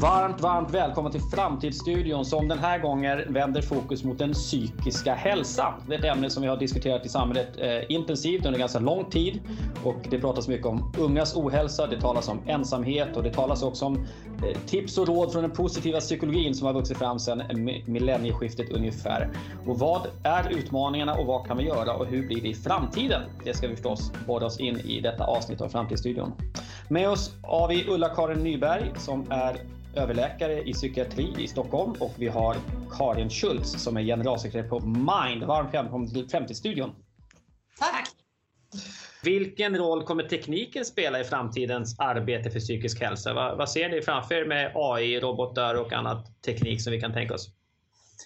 Varmt, varmt välkommen till Framtidsstudion som den här gången vänder fokus mot den psykiska hälsan. Det är ett ämne som vi har diskuterat i samhället eh, intensivt under ganska lång tid och det pratas mycket om ungas ohälsa, det talas om ensamhet och det talas också om eh, tips och råd från den positiva psykologin som har vuxit fram sedan millennieskiftet ungefär. Och vad är utmaningarna och vad kan vi göra och hur blir det i framtiden? Det ska vi förstås borra oss in i detta avsnitt av Framtidsstudion. Med oss har vi Ulla-Karin Nyberg som är överläkare i psykiatri i Stockholm och vi har Karin Schultz som är generalsekreterare på Mind. Varmt välkommen till Framtidsstudion. Tack! Vilken roll kommer tekniken spela i framtidens arbete för psykisk hälsa? Vad, vad ser ni framför er med AI, robotar och annat teknik som vi kan tänka oss?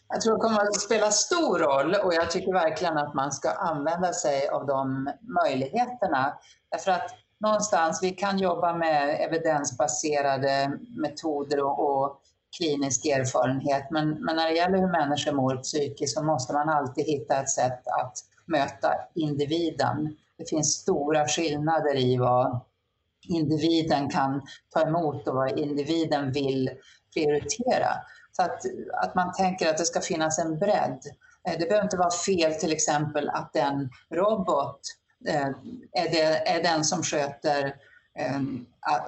Jag tror det kommer att spela stor roll och jag tycker verkligen att man ska använda sig av de möjligheterna. Därför att någonstans, vi kan jobba med evidensbaserade metoder och, och klinisk erfarenhet, men, men, när det gäller hur människor mår psykiskt så måste man alltid hitta ett sätt att möta individen. Det finns stora skillnader i vad individen kan ta emot och vad individen vill prioritera. Så att, att man tänker att det ska finnas en bredd. Eh, det behöver inte vara fel till exempel att en robot Eh, är, det, är den som sköter eh,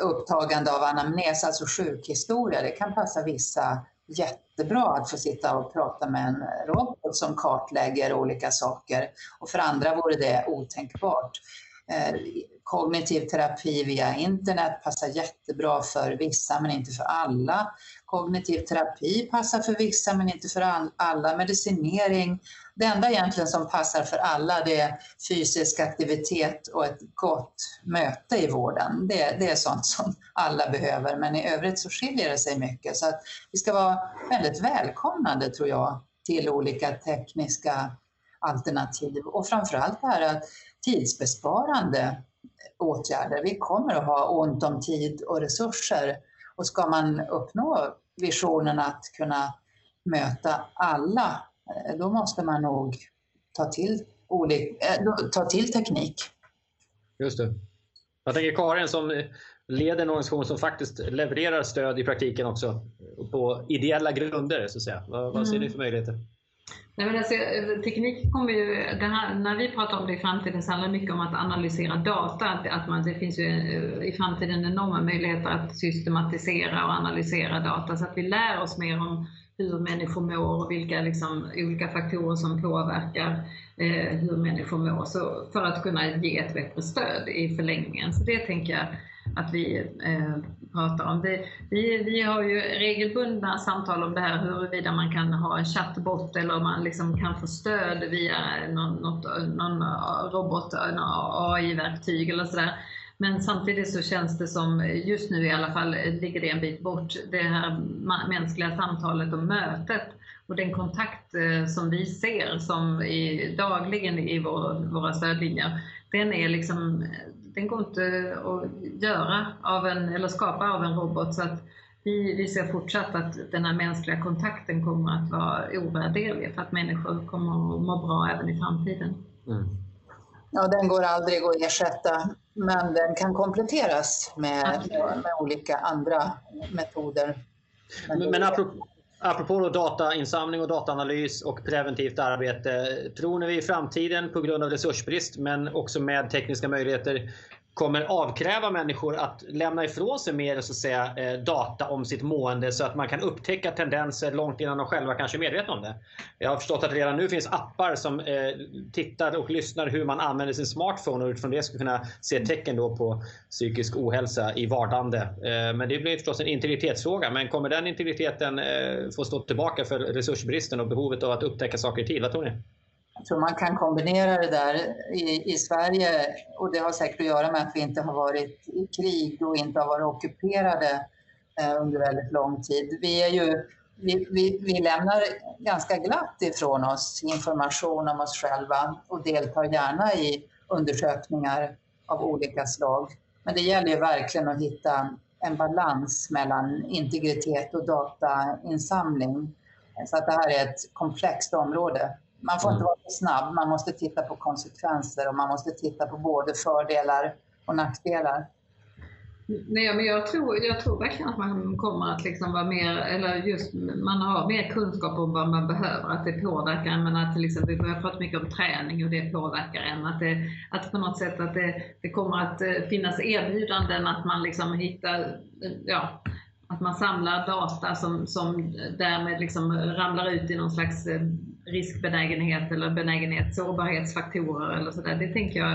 upptagande av anamnes, alltså sjukhistoria. Det kan passa vissa jättebra att få sitta och prata med en robot som kartlägger olika saker och för andra vore det otänkbart. Eh, kognitiv terapi via internet passar jättebra för vissa men inte för alla. Kognitiv terapi passar för vissa men inte för alla. Medicinering det enda egentligen som passar för alla det är fysisk aktivitet och ett gott möte i vården. Det, det är sånt som alla behöver men i övrigt så skiljer det sig mycket. Så att vi ska vara väldigt välkomnande tror jag till olika tekniska alternativ och framförallt det här tidsbesparande åtgärder. Vi kommer att ha ont om tid och resurser och ska man uppnå visionen att kunna möta alla Eh, då måste man nog ta till, olika, äh, ta till teknik. Just det. Jag tänker Karin som leder en organisation som faktiskt levererar stöd i praktiken också på ideella grunder. Så att säga. Vad, vad ser ni för möjligheter? Nej, men alltså, eh, teknik kommer ju, här, när vi pratar om det i framtiden så handlar det mycket om att analysera data. Att, att man, det finns ju eh, i framtiden enorma möjligheter att systematisera och analysera data så att vi lär oss mer om hur människor mår och vilka liksom, olika faktorer som påverkar eh, hur människor mår så, för att kunna ge ett bättre stöd i förlängningen. Så det tänker jag att vi eh, pratar om. Det, vi, vi har ju regelbundna samtal om det här huruvida man kan ha en chatbot eller om man liksom kan få stöd via någon, något, någon robot, AI-verktyg eller sådär. Men samtidigt så känns det som, just nu i alla fall, ligger det en bit bort, det här mänskliga samtalet och mötet och den kontakt eh, som vi ser som i, dagligen i vår, våra stödlinjer, den är liksom, den går inte att göra av en, eller skapa av en robot. Så att vi, vi ser fortsatt att den här mänskliga kontakten kommer att vara ovärderlig för att människor kommer att må bra även i framtiden. Mm. Ja, den går aldrig att ersätta, men den kan kompletteras med, med olika andra metoder. Men, men apropå, apropå datainsamling och dataanalys och preventivt arbete. Tror ni vi i framtiden på grund av resursbrist men också med tekniska möjligheter kommer avkräva människor att lämna ifrån sig mer så att säga, eh, data om sitt mående så att man kan upptäcka tendenser långt innan de själva kanske är medvetna om det. Jag har förstått att det redan nu finns appar som eh, tittar och lyssnar hur man använder sin smartphone och utifrån det ska kunna se tecken då på psykisk ohälsa i vardande. Eh, men det blir förstås en integritetsfråga. Men kommer den integriteten få stå tillbaka för resursbristen och behovet av att upptäcka saker i tid? Vad tror ni? Jag tror man kan kombinera det där i, i Sverige och det har säkert att göra med att vi inte har varit i krig och inte har varit ockuperade eh, under väldigt lång tid. Vi, är ju, vi, vi, vi, lämnar ganska glatt ifrån oss information om oss själva och deltar gärna i undersökningar av olika slag. Men det gäller ju verkligen att hitta en balans mellan integritet och datainsamling. Så att det här är ett komplext område. Man får mm. inte vara för snabb, man måste titta på konsekvenser och man måste titta på både fördelar och nackdelar. Nej, men jag tror, jag tror verkligen att man kommer att liksom vara mer, eller just man har mer kunskap om vad man behöver, att det påverkar en. Men att till exempel, vi har pratat mycket om träning och det påverkar en. Att, det, att på något sätt att det, det kommer att eh, finnas erbjudanden att man liksom hittar, ja, att man samlar data som, som därmed liksom ramlar ut i någon slags eh, riskbenägenhet eller benägenhet, sårbarhetsfaktorer eller sådär. Det tänker jag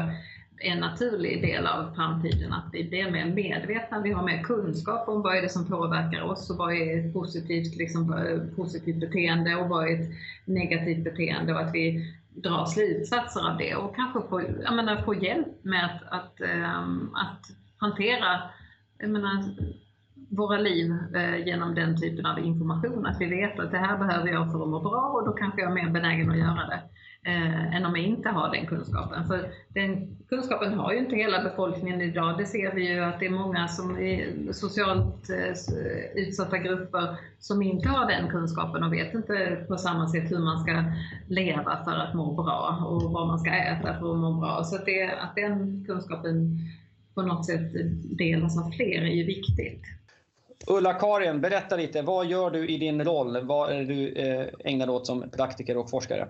är en naturlig del av framtiden, att vi blir mer medvetna, vi har mer kunskap om vad är det som påverkar oss och vad är ett positivt, liksom, eh, positivt beteende och vad är ett negativt beteende och att vi drar slutsatser av det och kanske få, jag menar, få hjälp med att, att, ähm, att hantera jag menar, våra liv eh, genom den typen av information. Att vi vet att det här behöver jag för att må bra och då kanske jag är mer benägen att göra det eh, än om jag inte har den kunskapen. För den kunskapen har ju inte hela befolkningen idag. Det ser vi ju att det är många som är socialt eh, utsatta grupper som inte har den kunskapen och vet inte på samma sätt hur man ska leva för att må bra och vad man ska äta för att må bra. Så att, det, att den kunskapen på något sätt delas av fler är ju viktigt. Ulla-Karin, berätta lite. Vad gör du i din roll? Vad är du eh, ägnar dig åt som praktiker och forskare?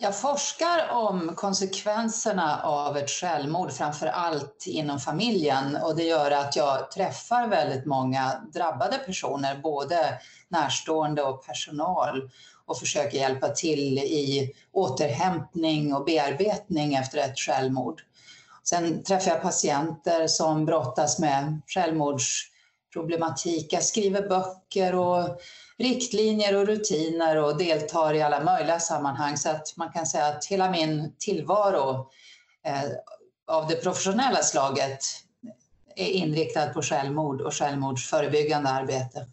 Jag forskar om konsekvenserna av ett självmord, framför allt inom familjen. Och det gör att jag träffar väldigt många drabbade personer, både närstående och personal och försöker hjälpa till i återhämtning och bearbetning efter ett självmord. Sen träffar jag patienter som brottas med självmords självmordsproblematik. Jag skriver böcker och riktlinjer och rutiner och deltar i alla möjliga sammanhang. Så att man kan säga att hela min tillvaro eh, av det professionella slaget är inriktad på självmord och självmordsförebyggande arbete.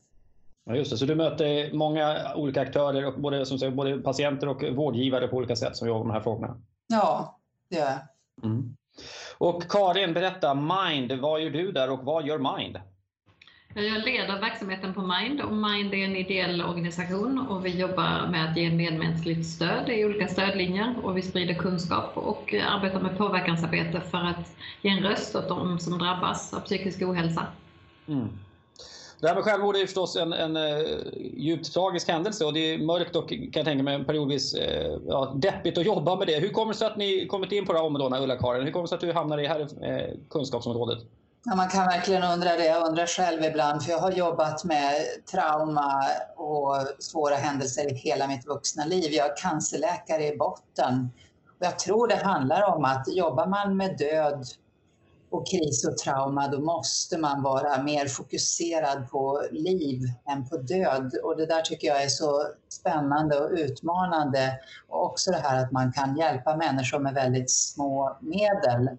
Ja, just det. Så du möter många olika aktörer, och både, som säger, både patienter och vårdgivare på olika sätt som jobbar med de här frågorna? Ja, det gör jag. Mm. Och Karin, berätta, Mind, vad gör du där och vad gör Mind? Jag leder verksamheten på Mind och Mind är en ideell organisation och vi jobbar med att ge medmänskligt stöd i olika stödlinjer och vi sprider kunskap och arbetar med påverkansarbete för att ge en röst åt de som drabbas av psykisk ohälsa. Mm. Det här med självmord är förstås en, en, eh, djupt tragisk händelse och det är mörkt och kan jag tänka mig periodvis eh, ja, deppigt att jobba med det. Hur kommer det sig att ni kommit in på de här områdena, Ulla-Karin? Hur kommer det sig att du hamnar i det här eh, kunskapsområdet? Ja, man kan verkligen undra det. Jag undrar själv ibland, för jag har jobbat med trauma och svåra händelser i hela mitt vuxna liv. Jag är cancerläkare i botten. Jag tror det handlar om att jobbar man med död och kris och trauma, då måste man vara mer fokuserad på liv än på död. Och det där tycker jag är så spännande och utmanande. Och också det här att man kan hjälpa människor med väldigt små medel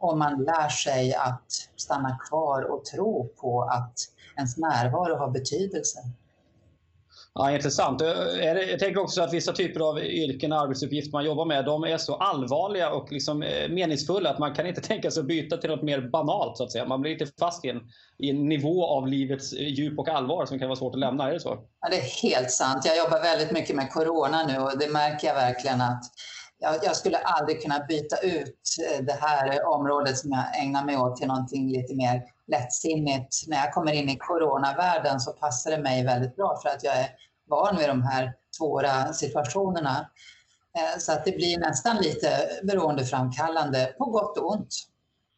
om man lär sig att stanna kvar och tro på att ens närvaro har betydelse. Ja, intressant. Jag tänker också att vissa typer av yrken och arbetsuppgifter man jobbar med, de är så allvarliga och liksom eh, meningsfulla att man kan inte tänka sig att byta till något mer banalt. så att säga. Man blir lite fast i en, i en nivå av livets djup och allvar som kan vara svårt att lämna. Är det så? Ja, det är helt sant. Jag jobbar väldigt mycket med corona nu och det märker jag verkligen att jag, jag, skulle aldrig kunna byta ut eh, det här området som jag ägnar mig åt till någonting lite mer lättsinnigt. När jag kommer in i coronavärlden så passar det mig väldigt bra för att jag är van vid de här svåra situationerna. Eh, så att det blir nästan lite beroendeframkallande på gott och ont.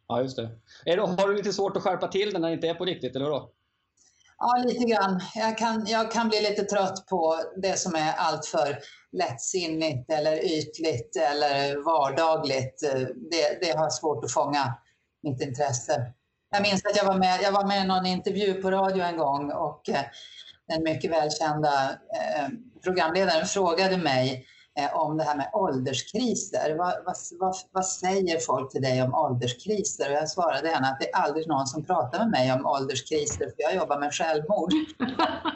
Ja, just det. Är det har du lite svårt att skärpa till det när det inte är på riktigt, eller då? Ja, lite grann. Jag kan, jag kan bli lite trött på det som är alltför lättsinnigt eller ytligt eller vardagligt. Eh, det, det har svårt att fånga mitt intresse. Jag minns att jag var med, jag var med i någon intervju på radio en gång och eh, den mycket välkända eh, programledaren frågade mig Eh, om det här med ålderskriser. Vad, vad, vad, vad, säger folk till dig om ålderskriser? Och jag svarade henne att det är aldrig någon som pratar med mig om ålderskriser för jag jobbar med självmord.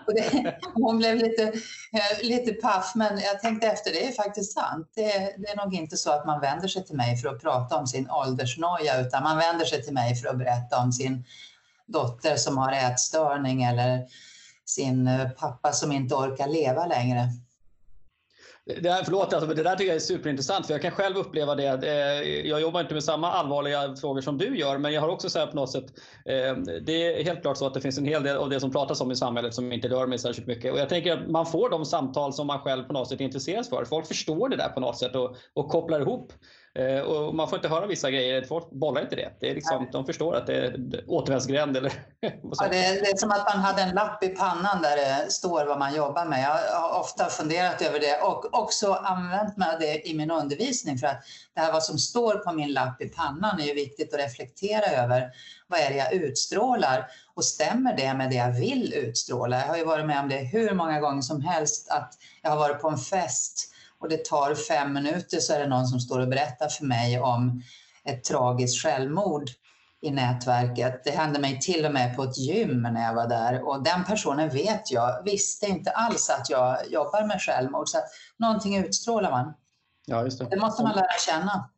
Och det, hon blev lite, eh, lite paff men jag tänkte efter, det är faktiskt sant. Det, det, är nog inte så att man vänder sig till mig för att prata om sin åldersnoja utan man vänder sig till mig för att berätta om sin dotter som har ätstörning eller sin eh, pappa som inte orkar leva längre. Det här, förlåt, alltså, det där tycker jag är superintressant för jag kan själv uppleva det. Eh, jag jobbar inte med samma allvarliga frågor som du gör men jag har också så här på något sätt. Eh, det är helt klart så att det finns en hel del av det som pratas om i samhället som inte rör mig särskilt mycket. Och jag tänker att man får de samtal som man själv på något sätt intresserar sig för. Folk förstår det där på något sätt och, och kopplar ihop. Eh, och man får inte höra vissa grejer, folk bollar inte det. det är liksom, de förstår att det är återvändsgränd. Eller ja, det, är, det är som att man hade en lapp i pannan där det står vad man jobbar med. Jag har ofta funderat över det och också använt mig av det i min undervisning för att det här vad som står på min lapp i pannan är ju viktigt att reflektera över. Vad är det jag utstrålar? Och stämmer det med det jag vill utstråla? Jag har ju varit med om det hur många gånger som helst att jag har varit på en fest och det tar fem minuter så är det någon som står och berättar för mig om ett tragiskt självmord i nätverket. Det hände mig till och med på ett gym när jag var där och den personen vet jag visste inte alls att jag jobbar med självmord. Så att någonting utstrålar man. Ja, just det. det måste man lära känna.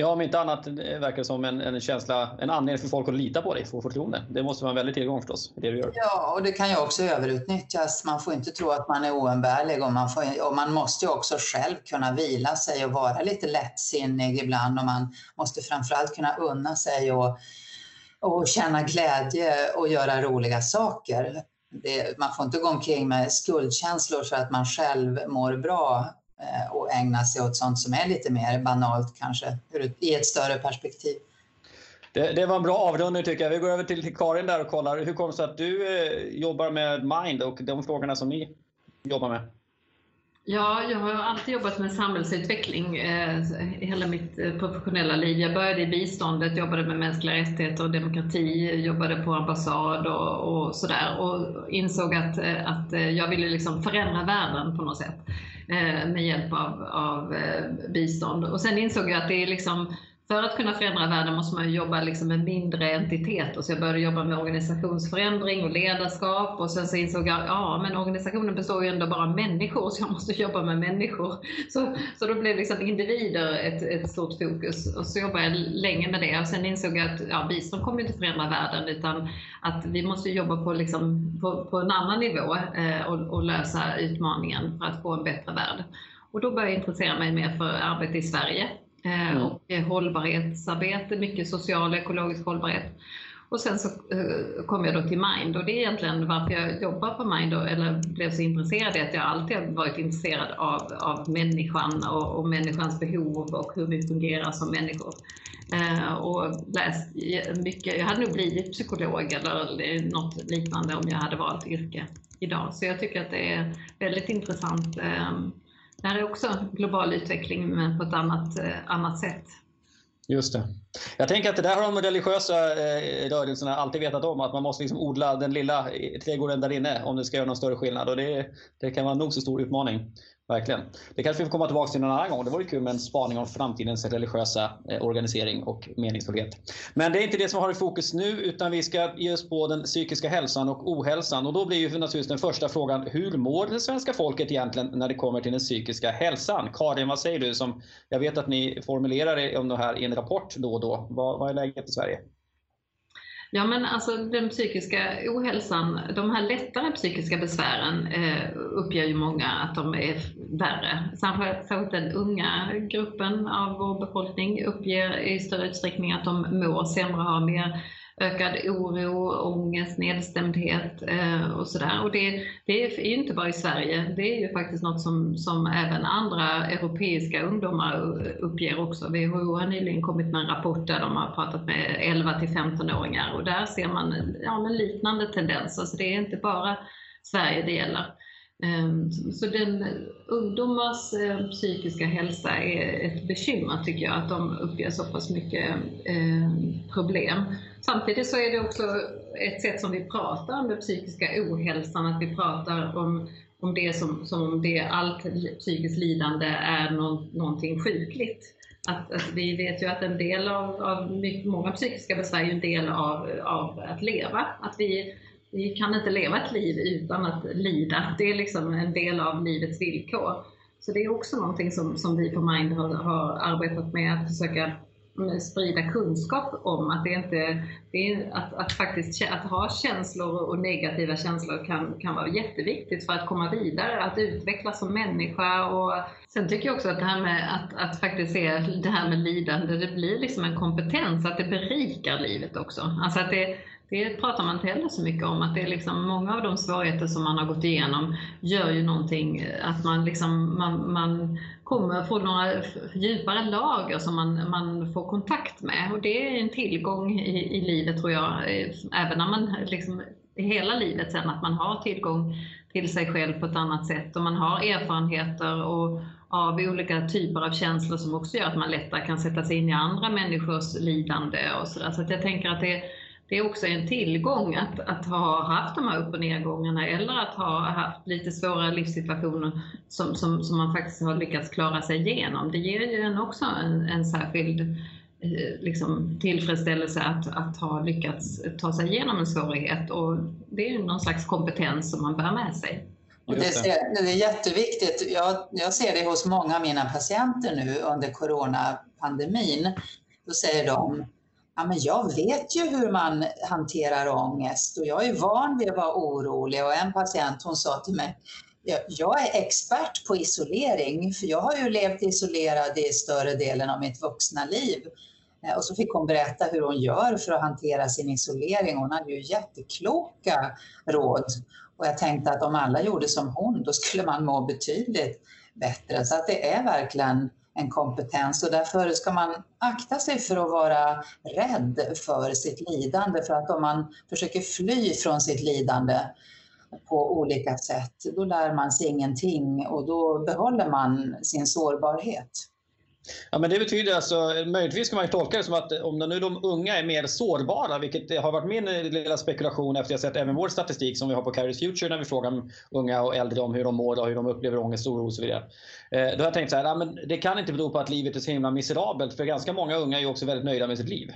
Ja, om inte annat eh, verkar det som en, en känsla, en anledning för folk att lita på dig, få förtroende. Det måste vara en väldig tillgång förstås, det du gör. Ja, och det kan ju också överutnyttjas. Man får inte tro att man är oumbärlig och man, får, och man måste ju också själv kunna vila sig och vara lite lättsinnig ibland och man måste framförallt kunna unna sig och, och känna glädje och göra roliga saker. Det, man får inte gå omkring med skuldkänslor för att man själv mår bra och ägna sig åt sånt som är lite mer banalt kanske i ett större perspektiv. Det, det var en bra avrundning tycker jag. Vi går över till Karin där och kollar. Hur kommer det sig att du eh, jobbar med Mind och de frågorna som ni jobbar med? Ja, jag har alltid jobbat med samhällsutveckling eh, hela mitt eh, professionella liv. Jag började i biståndet, jobbade med mänskliga rättigheter och demokrati, jobbade på ambassad och, och sådär och insåg att, att jag ville liksom förändra världen på något sätt. Eh, med hjälp av, av eh, bistånd. Och sen insåg jag att det är liksom för att kunna förändra världen måste man jobba liksom med mindre entiteter. Så jag började jobba med organisationsförändring och ledarskap och sen så insåg jag ja men organisationen består ju ändå bara av människor så jag måste jobba med människor. Så, så då blev liksom individer ett, ett stort fokus och så jobbade jag länge med det. Och sen insåg jag att ja, bistånd kommer inte förändra världen utan att vi måste jobba på, liksom, på, på en annan nivå eh, och, och lösa utmaningen för att få en bättre värld. Och då började jag intressera mig mer för arbete i Sverige mm. och hållbarhetsarbete, mycket social och ekologisk hållbarhet. Och sen så eh, kom jag då till Mind och det är egentligen varför jag jobbar på Mind och, eller blev så intresserad i att jag alltid har varit intresserad av, av människan och, och människans behov och hur vi fungerar som människor. Eh, och läst mycket. Jag hade nog blivit psykolog eller något liknande om jag hade valt yrke idag. Så jag tycker att det är väldigt intressant eh, det här är också global utveckling men på ett annat, eh, annat sätt. Just det. Jag tänker att det där har de religiösa eh, rörelserna alltid vetat om, att man måste liksom odla den lilla trädgården där inne om det ska göra någon större skillnad. Och det, det kan vara en nog så stor utmaning. Verkligen. Det kanske vi får komma tillbaka till någon annan gång. Det vore kul med en spaning om framtidens religiösa eh, organisering och meningsfullhet. Men det är inte det som har i fokus nu utan vi ska ge oss på den psykiska hälsan och ohälsan. Och då blir ju naturligtvis den första frågan, hur mår det svenska folket egentligen när det kommer till den psykiska hälsan? Karin, vad säger du? Som, jag vet att ni formulerar er om det här i en rapport då och då. Vad, vad är läget i Sverige? Ja men alltså den psykiska ohälsan, de här lättare psykiska besvären eh, uppger ju många att de är värre. Särskilt den unga gruppen av vår befolkning uppger i större utsträckning att de mår sämre, har mer ökad oro, ångest, nedstämdhet eh, och sådär. Och det, det är ju inte bara i Sverige, det är ju faktiskt något som, som även andra europeiska ungdomar uppger också. WHO har nyligen kommit med en rapport där de har pratat med 11 till 15-åringar och där ser man ja, men liknande tendenser. Så det är inte bara Sverige det gäller. Ehm, så den ungdomars eh, psykiska hälsa är ett bekymmer tycker jag, att de uppger så pass mycket eh, problem. Samtidigt så är det också ett sätt som vi pratar om den psykiska ohälsan, att vi pratar om, om det som, som om det allt psykiskt lidande är någon, någonting sjukligt. Att, att, vi vet ju att en del av, av mycket, många psykiska besvär är en del av, av att leva. Att vi, vi kan inte leva ett liv utan att lida. Det är liksom en del av livets villkor. Så det är också någonting som, som vi på Mind har, har arbetat med, att försöka Eh, sprida kunskap om att det inte det är, att, att faktiskt att ha känslor och negativa känslor kan, kan vara jätteviktigt för att komma vidare, att utvecklas som människa. Och sen tycker jag också att det här med att, att faktiskt se det här med lidande, det blir liksom en kompetens, att det berikar livet också. Alltså att det, det pratar man inte heller så mycket om, att det är liksom många av de svårigheter som man har gått igenom gör ju någonting, att man, liksom, man, man kommer få några djupare lager som man, man får kontakt med. Och det är en tillgång i, i livet tror jag, även när man liksom, hela livet sen, att man har tillgång till sig själv på ett annat sätt och man har erfarenheter och, av olika typer av känslor som också gör att man lättare kan sätta sig in i andra människors lidande och sådär. Så att jag tänker att det det är också en tillgång att, att ha haft de här upp och nedgångarna eller att ha haft lite svåra livssituationer som, som, som man faktiskt har lyckats klara sig igenom. Det ger ju en också en, en särskild eh, liksom, tillfredsställelse att, att ha lyckats ta sig igenom en svårighet och det är ju någon slags kompetens som man bär med sig. Det, ser, det är jätteviktigt. Jag, jag ser det hos många av mina patienter nu under coronapandemin. Då säger de ja, men jag vet ju hur man hanterar ångest och jag är van vid att vara orolig. Och en patient hon sa till mig, jag är expert på isolering, för jag har ju levt isolerad i större delen av mitt vuxna liv. Eh, och så fick hon berätta hur hon gör för att hantera sin isolering. Hon hade ju jättekloka råd. Och jag tänkte att om alla gjorde som hon, då skulle man må betydligt bättre. Så att det är verkligen en kompetens och därför ska man akta sig för att vara rädd för sitt lidande för att om man försöker fly från sitt lidande på olika sätt, då lär man sig ingenting och då behåller man sin sårbarhet. Ja, men det betyder alltså, möjligtvis kan man ju tolka det som att om nu de unga är mer sårbara, vilket har varit min eh, lilla spekulation efter att jag sett även vår statistik som vi har på Carries Future när vi frågar unga och äldre om hur de mår och hur de upplever ångest, oro och så vidare. Eh, då har jag tänkt så här, ja, men det kan inte bero på att livet är så himla miserabelt, för ganska många unga är ju också väldigt nöjda med sitt liv.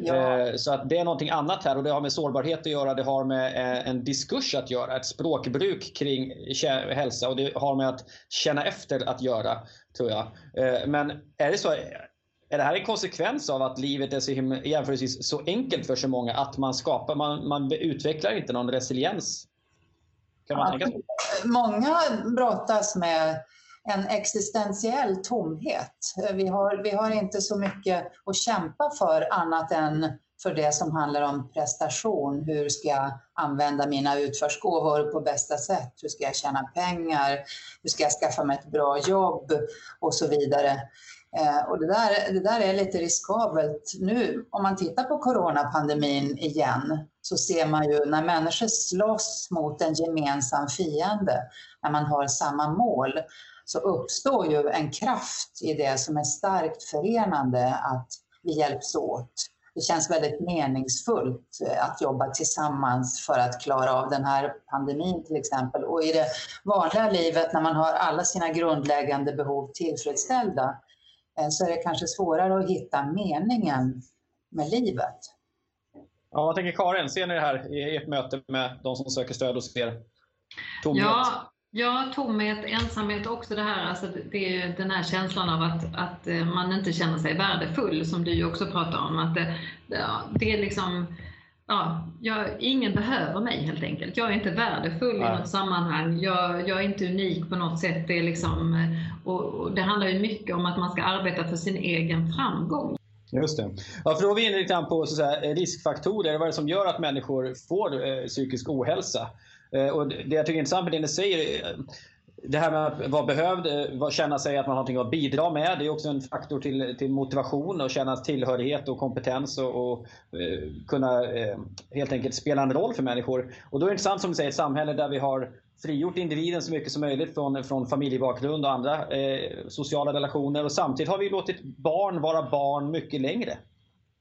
Ja. Eh, så att det är någonting annat här och det har med sårbarhet att göra, det har med eh, en diskurs att göra, ett språkbruk kring hälsa och det har med att känna efter att göra, tror jag. Eh, men är det så, är det här en konsekvens av att livet är så jämförelsevis så enkelt för så många att man skapar, man, man utvecklar inte någon resiliens? Kan man ja, tänka Många brottas med en existentiell tomhet. Vi har, vi har inte så mycket att kämpa för annat än för det som handlar om prestation. Hur ska jag använda mina utförsgåvor på bästa sätt? Hur ska jag tjäna pengar? Hur ska jag skaffa mig ett bra jobb? Och så vidare. Eh, och det, där, det där är lite riskabelt. Nu om man tittar på coronapandemin igen så ser man ju när människor slåss mot en gemensam fiende, när man har samma mål, så uppstår ju en kraft i det som är starkt förenande att vi hjälps åt. Det känns väldigt meningsfullt att jobba tillsammans för att klara av den här pandemin till exempel. Och i det vanliga livet när man har alla sina grundläggande behov tillfredsställda eh, så är det kanske svårare att hitta meningen med livet. Ja, vad tänker Karin? Ser ni det här i ert möte med de som söker stöd hos er? Tomhet? Ja, Ja, tomhet, ensamhet också det här, alltså det är den här känslan av att, att eh, man inte känner sig värdefull som du också pratar om. Att det, ja, det är liksom, ja, jag, ingen behöver mig helt enkelt. Jag är inte värdefull ja. i något sammanhang. Jag, jag, är inte unik på något sätt. Det, är liksom, eh, och, och det handlar ju mycket om att man ska arbeta för sin egen framgång. Just det. Ja, för då är vi inne lite på så riskfaktorer. Vad är det som gör att människor får eh, psykisk ohälsa? Eh, och det jag tycker är intressant med det ni säger, eh, det här med att vara behövd, eh, känna sig att man har någonting att bidra med, det är också en faktor till, till motivation och känna tillhörighet och kompetens och, och eh, kunna eh, helt enkelt spela en roll för människor. Och då är det intressant som du säger, ett samhälle där vi har frigjort individen så mycket som möjligt från, från familjebakgrund och andra eh, sociala relationer och samtidigt har vi låtit barn vara barn mycket längre.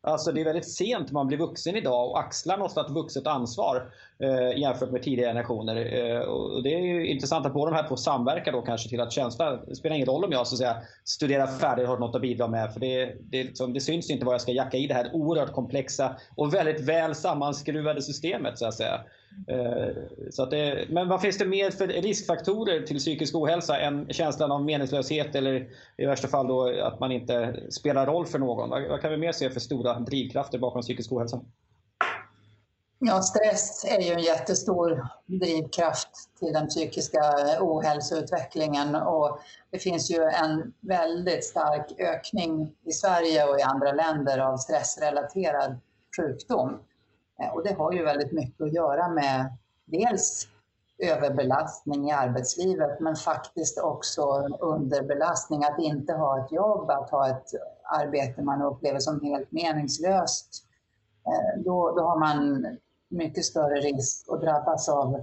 Alltså det är väldigt sent man blir vuxen idag och axlar något slags vuxet ansvar eh, jämfört med tidigare generationer. Eh, och det är ju intressant att båda de här två samverkar då kanske till att känslan, det spelar ingen roll om jag så att säga, studerar färdigt och har något att bidra med för det, det, liksom, det syns inte vad jag ska jacka i det här oerhört komplexa och väldigt väl sammanskruvade systemet så att säga. Eh, så att det, men vad finns det mer för riskfaktorer till psykisk ohälsa än känslan av meningslöshet eller i värsta fall då att man inte spelar roll för någon? Vad, vad kan vi mer se för stora drivkrafter bakom psykisk ohälsa? Ja, stress är ju en jättestor drivkraft till den psykiska ohälsoutvecklingen och det finns ju en väldigt stark ökning i Sverige och i andra länder av stressrelaterad sjukdom. Eh, och det har ju väldigt mycket att göra med dels överbelastning i arbetslivet men faktiskt också underbelastning, att inte ha ett jobb, att ha ett arbete man upplever som helt meningslöst. Eh, då, då har man mycket större risk att drabbas av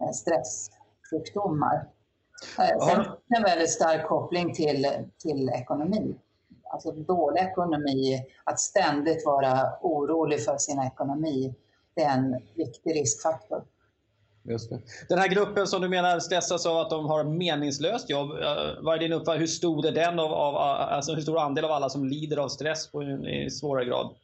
eh, stresssjukdomar. Sen en väldigt stark koppling till, till ekonomi alltså dålig ekonomi, att ständigt vara orolig för sin ekonomi, det är en viktig riskfaktor. Just det. Den här gruppen som du menar stressas av att de har meningslöst jobb, eh, vad är din uppfattning? Hur stor är den av, av alltså hur stor andel av alla som lider av stress på en, i svårare grad?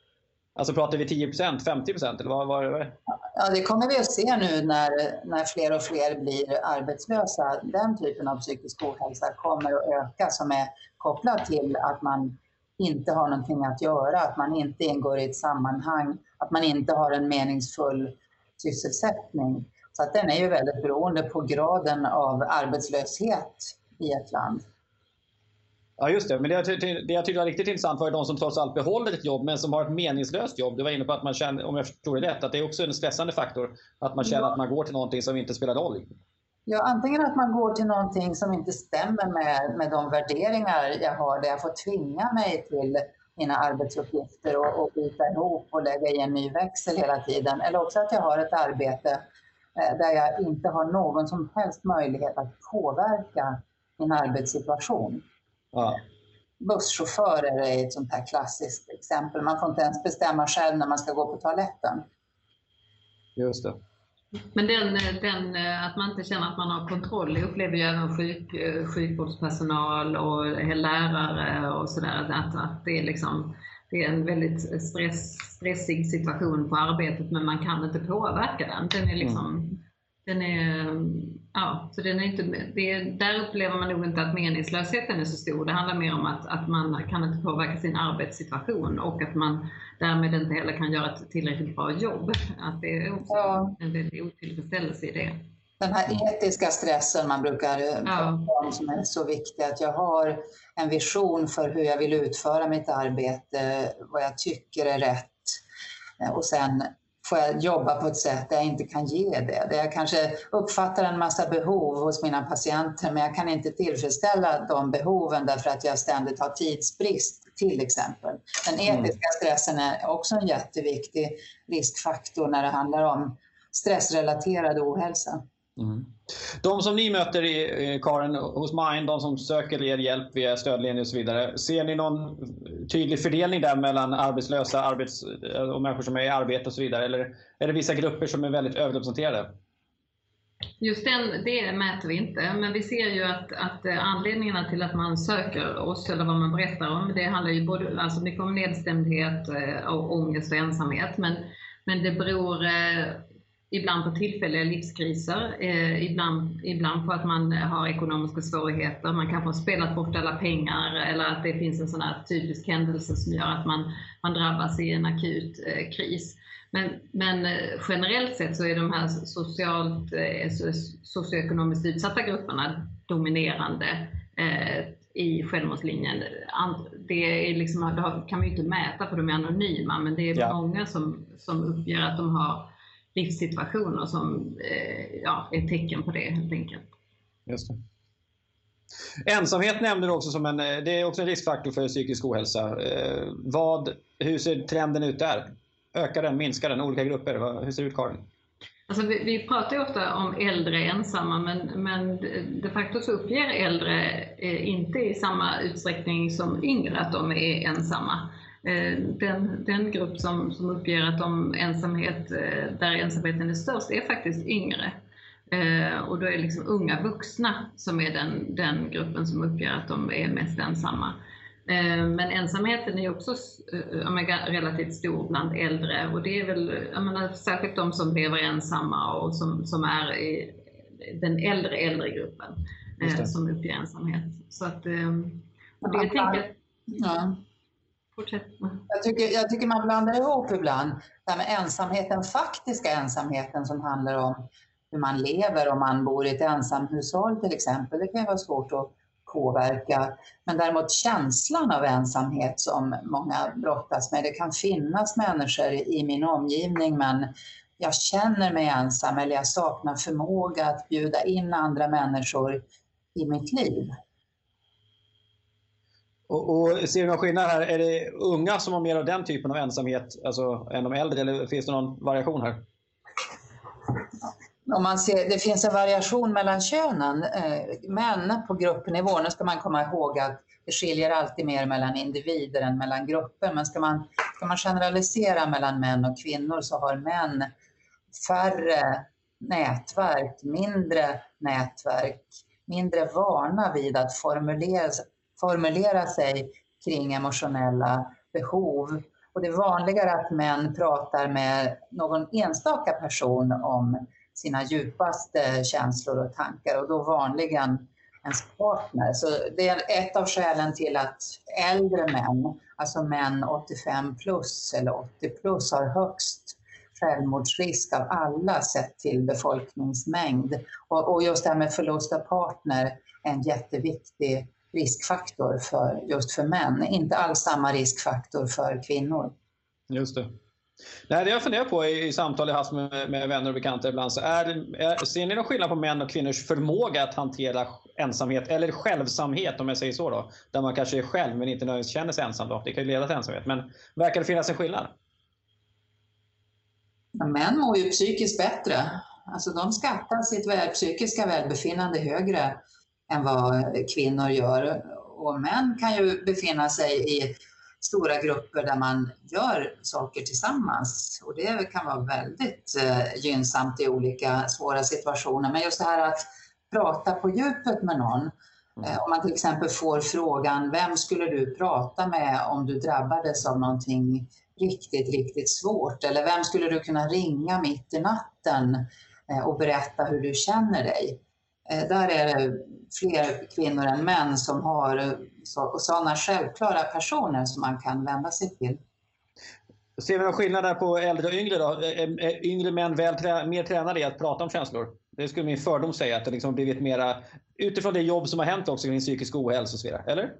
Alltså pratar vi 10% 50% eller vad, vad det? Ja, det kommer vi att se nu när, när fler och fler blir arbetslösa. Den typen av psykisk ohälsa kommer att öka som är kopplad till att man inte har någonting att göra, att man inte ingår i ett sammanhang, att man inte har en meningsfull sysselsättning. Så att den är ju väldigt beroende på graden av arbetslöshet i ett land. Ja just det, men det jag, det jag tyckte var riktigt intressant var de som trots allt behåller ett jobb men som har ett meningslöst jobb. Du var inne på att man känner, om jag förstår det rätt, att det är också en stressande faktor. Att man känner ja. att man går till någonting som inte spelar roll. Ja, antingen att man går till någonting som inte stämmer med, med de värderingar jag har, där jag får tvinga mig till mina arbetsuppgifter och, och byta ihop och lägga i en ny växel hela tiden. Eller också att jag har ett arbete eh, där jag inte har någon som helst möjlighet att påverka min arbetssituation. Ja. Busschaufförer är ett sånt här klassiskt exempel. Man får inte ens bestämma själv när man ska gå på toaletten. Just det. Men den, den, att man inte känner att man har kontroll upplever ju även sjuk, sjukvårdspersonal och lärare och sådär. Att, att det, är liksom, det är en väldigt stress, stressig situation på arbetet men man kan inte påverka den. Den är liksom, mm. Den är, ja, så den är inte, det, där upplever man nog inte att meningslösheten är så stor. Det handlar mer om att, att man kan inte påverka sin arbetssituation och att man därmed inte heller kan göra ett tillräckligt bra jobb. Att det är också ja. en väldig otillfredsställelse i det. Den här etiska stressen man brukar eh, prata om som är så viktig, att jag har en vision för hur jag vill utföra mitt arbete, vad jag tycker är rätt och sen får jag jobba på ett sätt där jag inte kan ge det. Där jag kanske uppfattar en massa behov hos mina patienter men jag kan inte tillfredsställa de behoven därför att jag ständigt har tidsbrist till exempel. Den mm. etiska stressen är också en jätteviktig riskfaktor när det handlar om stressrelaterad ohälsa. Mm. De som ni möter, i, eh, Karin, hos Mind, de som söker er hjälp via stödlinjer och så vidare. Ser ni någon tydlig fördelning där mellan arbetslösa arbets eh, och människor som är i arbete och så vidare? Eller är det vissa grupper som är väldigt överrepresenterade? Just den, det mäter vi inte, men vi ser ju att, att eh, anledningarna till att man söker oss, eller vad man berättar om, det handlar ju både alltså mycket om nedstämdhet, och ångest och ensamhet, men, men det beror ibland på tillfälliga livskriser, eh, ibland, ibland på att man har ekonomiska svårigheter, man kanske har spelat bort alla pengar eller att det finns en sån här typisk händelse som gör att man, man drabbas i en akut eh, kris. Men, men eh, generellt sett så är de här socialt, eh, socioekonomiskt utsatta grupperna dominerande eh, i självmordslinjen. Det, är liksom, det kan vi inte mäta för de är anonyma, men det är ja. många som, som uppger att de har livssituationer som eh, ja, är tecken på det helt enkelt. Just det. Ensamhet nämnde du också som en, det är också en riskfaktor för psykisk ohälsa. Eh, vad, hur ser trenden ut där? Ökar den, minskar den? Olika grupper? Hur ser det ut Karin? Alltså vi, vi, pratar ofta om äldre ensamma men, men de facto så uppger äldre eh, inte i samma utsträckning som yngre att de är ensamma. Eh, den, den grupp som, som uppger att de ensamhet, eh, där ensamheten är störst är faktiskt yngre. Eh, och då är det liksom unga vuxna som är den, den gruppen som uppger att de är mest ensamma. Men ensamheten är också relativt stor bland äldre och det är väl jag menar, särskilt de som lever ensamma och som, som är i den äldre äldre gruppen som uppger ensamhet. Så att, och det jag tänker, ja. Jag tycker, jag tycker man blandar ihop ibland det här med ensamhet, den faktiska ensamheten som handlar om hur man lever om man bor i ett ensamhushåll till exempel. Det kan vara svårt att påverka. Men däremot känslan av ensamhet som många brottas med. Det kan finnas människor i min omgivning men jag känner mig ensam eller jag saknar förmåga att bjuda in andra människor i mitt liv. Och, och ser du någon skillnad här? Är det unga som har mer av den typen av ensamhet alltså, än de äldre eller finns det någon variation här? om man ser, det finns en variation mellan könen. Eh, män på gruppnivå, nu ska man komma ihåg att det skiljer alltid mer mellan individer än mellan grupper. Men ska man, ska man generalisera mellan män och kvinnor så har män färre nätverk, mindre nätverk, mindre vana vid att formulera, formulera sig kring emotionella behov. Och det är vanligare att män pratar med någon enstaka person om sina djupaste känslor och tankar och då vanligen ens partner. Så det är ett av skälen till att äldre män, alltså män 85 plus eller 80 plus, har högst självmordsrisk av alla sett till befolkningsmängd. Och, och just det här med förlust av partner är en jätteviktig riskfaktor för, just för män. Inte alls samma riskfaktor för kvinnor. Just det. Det jag funderar på i, i samtal jag haft med, med, vänner och bekanta ibland, så är, är, ser ni någon skillnad på män och kvinnors förmåga att hantera ensamhet, eller självsamhet om jag säger så då? Där man kanske är själv men inte nödvändigtvis känner sig ensam då. Det kan ju leda till ensamhet. Men verkar det finnas en skillnad? män mår ju psykiskt bättre. Alltså de skattar sitt väl, psykiska välbefinnande högre än vad kvinnor gör. Och män kan ju befinna sig i stora grupper där man gör saker tillsammans. Och det kan vara väldigt eh, gynnsamt i olika svåra situationer. Men just det här att prata på djupet med någon. Mm. Eh, om man till exempel får frågan, vem skulle du prata med om du drabbades av någonting riktigt, riktigt svårt? Eller vem skulle du kunna ringa mitt i natten eh, och berätta hur du känner dig? Eh, där är det fler kvinnor än män som har sådana självklara personer som man kan vända sig till. Ser vi någon skillnad där på äldre och yngre? Då? Är yngre män väl mer tränade i att prata om känslor? Det skulle min fördom säga, att det liksom blivit mera utifrån det jobb som har hänt också kring psykisk ohälsa och så vidare. Eller?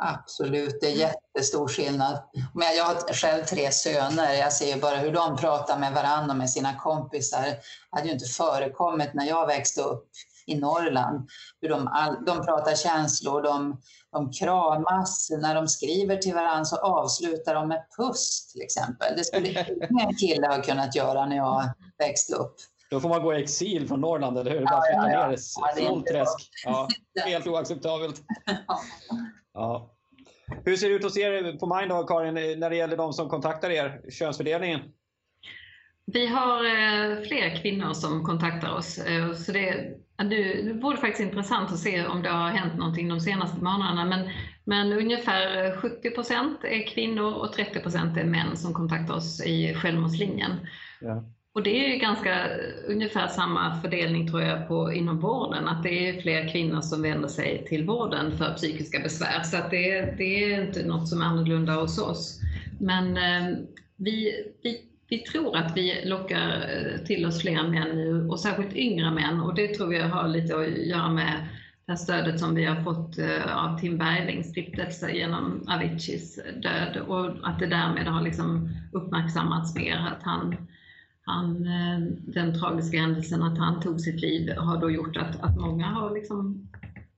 Absolut, det är jättestor skillnad. Men jag har själv tre söner. Jag ser bara hur de pratar med varandra och med sina kompisar. Det hade ju inte förekommit när jag växte upp i Norrland. Hur de, all, de pratar känslor, de, de kramas. När de skriver till varandra så avslutar de med puss till exempel. Det skulle ingen kille ha kunnat göra när jag växte upp. Då får man gå i exil från Norrland, eller hur? Bara ja, flytta ja, ja. ner ja, träsk. Ja, helt oacceptabelt. Ja. Hur ser det ut hos er på Mind då, Karin, när det gäller de som kontaktar er, könsfördelningen? Vi har eh, fler kvinnor som kontaktar oss. Eh, så det, det vore faktiskt intressant att se om det har hänt någonting de senaste månaderna. Men, men ungefär 70% är kvinnor och 30 är män som kontaktar oss i självmordslinjen. Ja. Och det är ganska ungefär samma fördelning tror jag på, inom vården, att det är fler kvinnor som vänder sig till vården för psykiska besvär. Så att det, det är inte något som är annorlunda hos oss. Men eh, vi, vi, vi tror att vi lockar eh, till oss fler män nu och särskilt yngre män och det tror jag har lite att göra med det här stödet som vi har fått eh, av Tim Berglings stiftelse genom Aviciis död och att det därmed har liksom uppmärksammats mer att han han, eh, den tragiska händelsen att han tog sitt liv har då gjort att, att många har liksom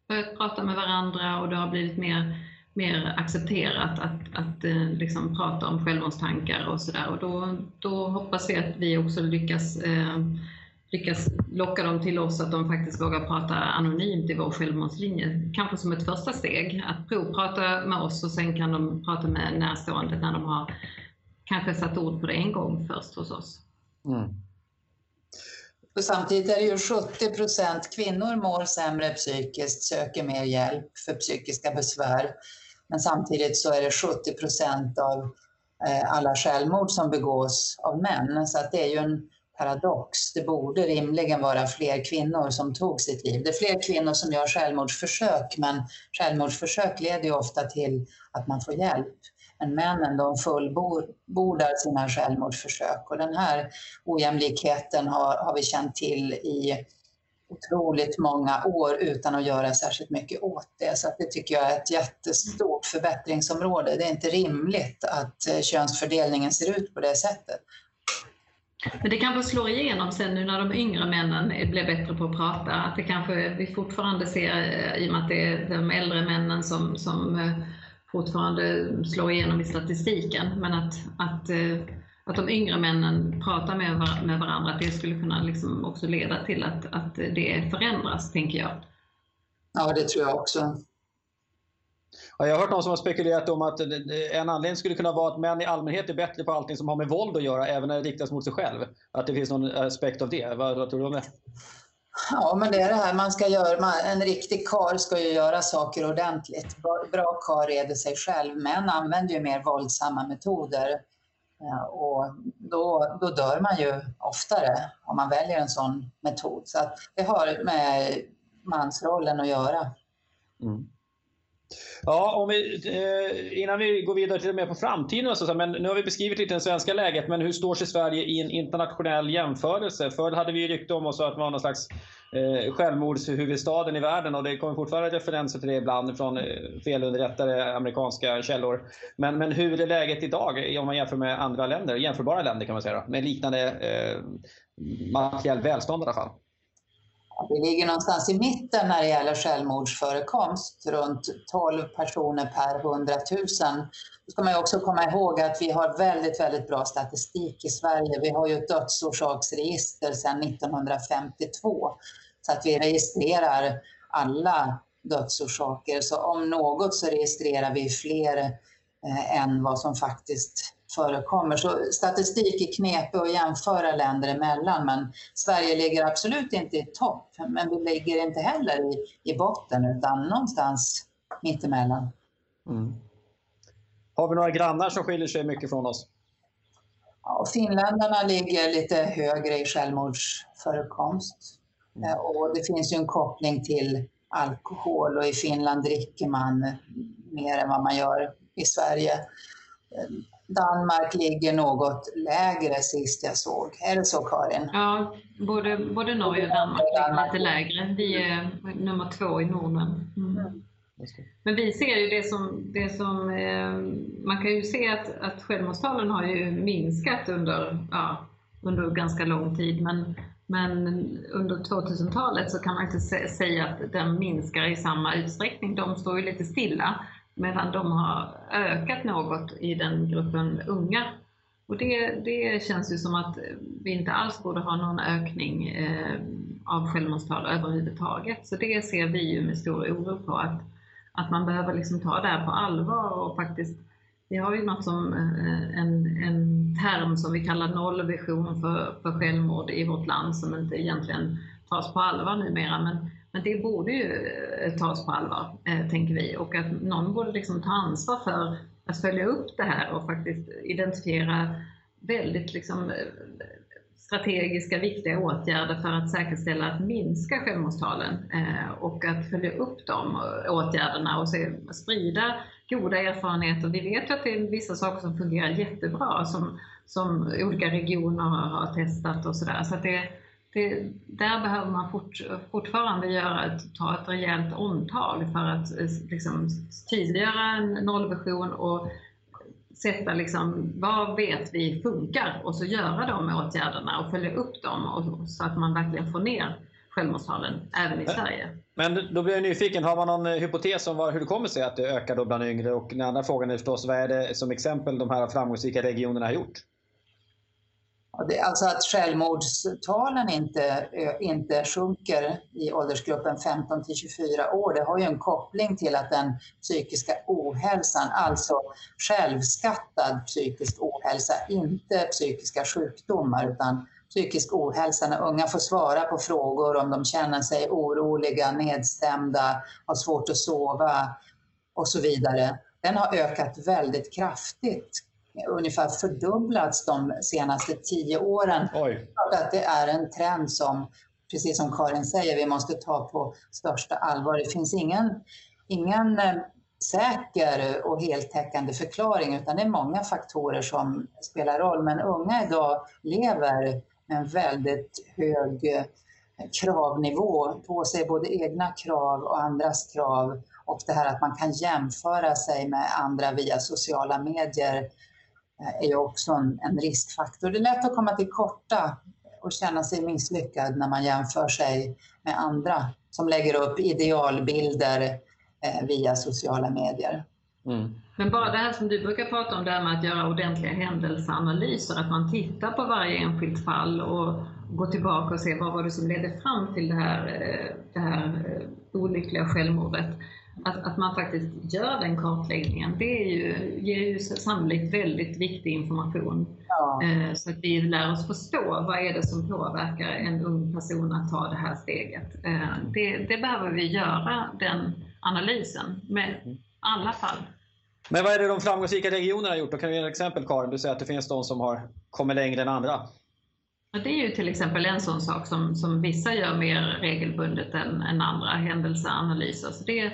börjat prata med varandra och det har blivit mer, mer accepterat att, att eh, liksom prata om självmordstankar och sådär. Och då, då hoppas vi att vi också lyckas, eh, lyckas locka dem till oss att de faktiskt vågar prata anonymt i vår självmordslinje. Kanske som ett första steg, att provprata med oss och sen kan de prata med närstående när de har kanske satt ord på det en gång först hos oss. Mm. samtidigt är det ju 70 procent kvinnor mår sämre psykiskt, söker mer hjälp för psykiska besvär. Men samtidigt så är det 70 procent av eh, alla självmord som begås av män. Så att det är ju en paradox. Det borde rimligen vara fler kvinnor som tog sitt liv. Det är fler kvinnor som gör självmordsförsök, men självmordsförsök leder ju ofta till att man får hjälp. Men männen de fullbordar sina självmordsförsök och den här ojämlikheten har, har vi känt till i otroligt många år utan att göra särskilt mycket åt det. Så det tycker jag är ett jättestort förbättringsområde. Det är inte rimligt att eh, könsfördelningen ser ut på det sättet. Men det kanske slår igenom sen nu när de yngre männen blir bättre på att prata, att det kanske vi fortfarande ser, eh, i och med att det är de äldre männen som, som eh, fortfarande slår igenom i statistiken, men att, att, att de yngre männen pratar med, med varandra, att det skulle kunna liksom också leda till att, att det förändras, tänker jag. Ja, det tror jag också. Ja, jag har hört någon som har spekulerat om att en anledning skulle kunna vara att män i allmänhet är bättre på allting som har med våld att göra, även när det riktas mot sig själv. Att det finns någon aspekt av det. Vad, vad tror du om det? Ja, men det är det här man ska göra. En riktig kar ska ju göra saker ordentligt. Bra kar reder sig själv. Män använder ju mer våldsamma metoder. Och då, då dör man ju oftare om man väljer en sån metod. Så det har med mansrollen att göra. Mm. Ja, om vi, eh, innan vi går vidare till mer på framtiden, så, men nu har vi beskrivit lite det svenska läget, men hur står sig Sverige i en internationell jämförelse? Förr hade vi rykte om oss att vara någon slags eh, självmordshuvudstaden i världen och det kommer fortfarande referenser till det ibland från eh, felunderrättade amerikanska källor. Men, men hur är läget idag om man jämför med andra länder, jämförbara länder kan man säga, då, med liknande eh, materiellt välstånd i alla fall? Vi ligger någonstans i mitten när det gäller självmordsförekomst, runt 12 personer per 100 000. Då ska man också komma ihåg att vi har väldigt, väldigt bra statistik i Sverige. Vi har ju ett dödsorsaksregister sedan 1952 så att vi registrerar alla dödsorsaker. Så om något så registrerar vi fler eh, än vad som faktiskt förekommer. Så statistik är knepig att jämföra länder emellan men Sverige ligger absolut inte i topp men vi ligger inte heller i, i botten utan någonstans mittemellan. Mm. Har vi några grannar som skiljer sig mycket från oss? Ja, finländarna ligger lite högre i självmordsförekomst. Mm. Eh, och det finns ju en koppling till alkohol och i Finland dricker man mer än vad man gör i Sverige. Danmark ligger något lägre sist jag såg. Är det så Karin? Ja, både, både Norge och Danmark ligger lite lägre. Vi är nummer två i Norden. Mm. mm. Men vi ser ju det som, det som eh, man kan ju se att, att självmordstalen har ju minskat under, ja, under ganska lång tid. Men, men under 2000-talet så kan man inte säga att den minskar i samma utsträckning. De står ju lite stilla medan de har ökat något i den gruppen unga. Och det, det känns ju som att vi inte alls borde ha någon ökning eh, av självmordstal överhuvudtaget. Så det ser vi ju med stor oro på, att, att man behöver liksom ta det här på allvar och faktiskt vi har ju något som eh, en, en term som vi kallar nollvision för, för självmord i vårt land som inte egentligen tas på allvar numera. Men men det borde ju eh, tas på allvar, eh, tänker vi. Och att någon borde liksom ta ansvar för att följa upp det här och faktiskt identifiera väldigt liksom, eh, strategiska, viktiga åtgärder för att säkerställa att minska självmordstalen och att följa upp de åtgärderna och se, sprida goda erfarenheter. Vi vet ju att det är vissa saker som fungerar jättebra som, som olika regioner har testat och sådär. Så, så det, där behöver man fort, fortfarande göra ett, ta ett rejält omtag för att eh, liksom, tydliggöra en nollvision och sätta liksom, vad vet vi funkar och så göra de åtgärderna och följa upp dem och, så att man verkligen får ner självmordstalen även i Sverige. Men då blir jag nyfiken, har man någon eh, hypotes om hur det kommer sig att det ökar då bland yngre? Och den andra frågan är förstås, vad är det som exempel de här framgångsrika regionerna har gjort? Alltså att självmordstalen inte, inte sjunker i åldersgruppen 15 till 24 år, det har ju en koppling till att den psykiska ohälsan, alltså självskattad psykisk ohälsa, inte psykiska sjukdomar utan psykisk ohälsa när unga får svara på frågor om de känner sig oroliga, nedstämda, har svårt att sova och så vidare den har ökat väldigt kraftigt. Ungefär fördubblats de senaste tio åren. Oj. Att det är en trend som, precis som Karin säger, vi måste ta på största allvar. Det finns ingen, ingen eh, säker och heltäckande förklaring utan det är många faktorer som spelar roll. Men unga idag lever med en väldigt hög eh, kravnivå på sig, både egna krav och andras krav. Och det här att man kan jämföra sig med andra via sociala medier är ju också en, en riskfaktor. Det är lätt att komma till korta och känna sig misslyckad när man jämför sig med andra som lägger upp idealbilder Eh, via sociala medier. Mm. Men bara det här som du brukar prata om, det här med att göra ordentliga händelseanalyser, att man tittar på varje enskilt fall och går tillbaka och ser vad var det som ledde fram till det här, eh, det här eh, olyckliga självmordet. Att, att man faktiskt gör den kartläggningen, det är ju, ger ju sannolikt väldigt viktig information. Ja. Så att vi lär oss förstå vad är det som påverkar en ung person att ta det här steget. Det, det behöver vi göra, den analysen med alla fall. Men vad är det de framgångsrika regionerna har gjort? Då kan du ge ett exempel Karin. Du säger att det finns de som har kommit längre än andra. Det är ju till exempel en sån sak som, som vissa gör mer regelbundet än, än andra, händelseanalyser. Så det,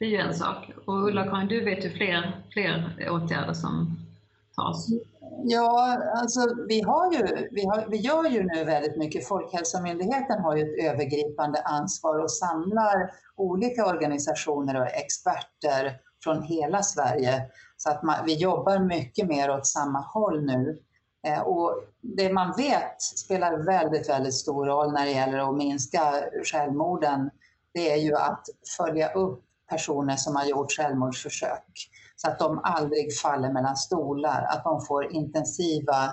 det är ju en sak. Och Ulla-Karin, du vet ju fler, fler åtgärder som tas. Ja, alltså vi, har ju, vi, har, vi gör ju nu väldigt mycket. Folkhälsomyndigheten har ju ett övergripande ansvar och samlar olika organisationer och experter från hela Sverige. Så att man, vi jobbar mycket mer åt samma håll nu. Eh, och det man vet spelar väldigt, väldigt stor roll när det gäller att minska självmorden, det är ju att följa upp personer som har gjort självmordsförsök så att de aldrig faller mellan stolar, att de får intensiva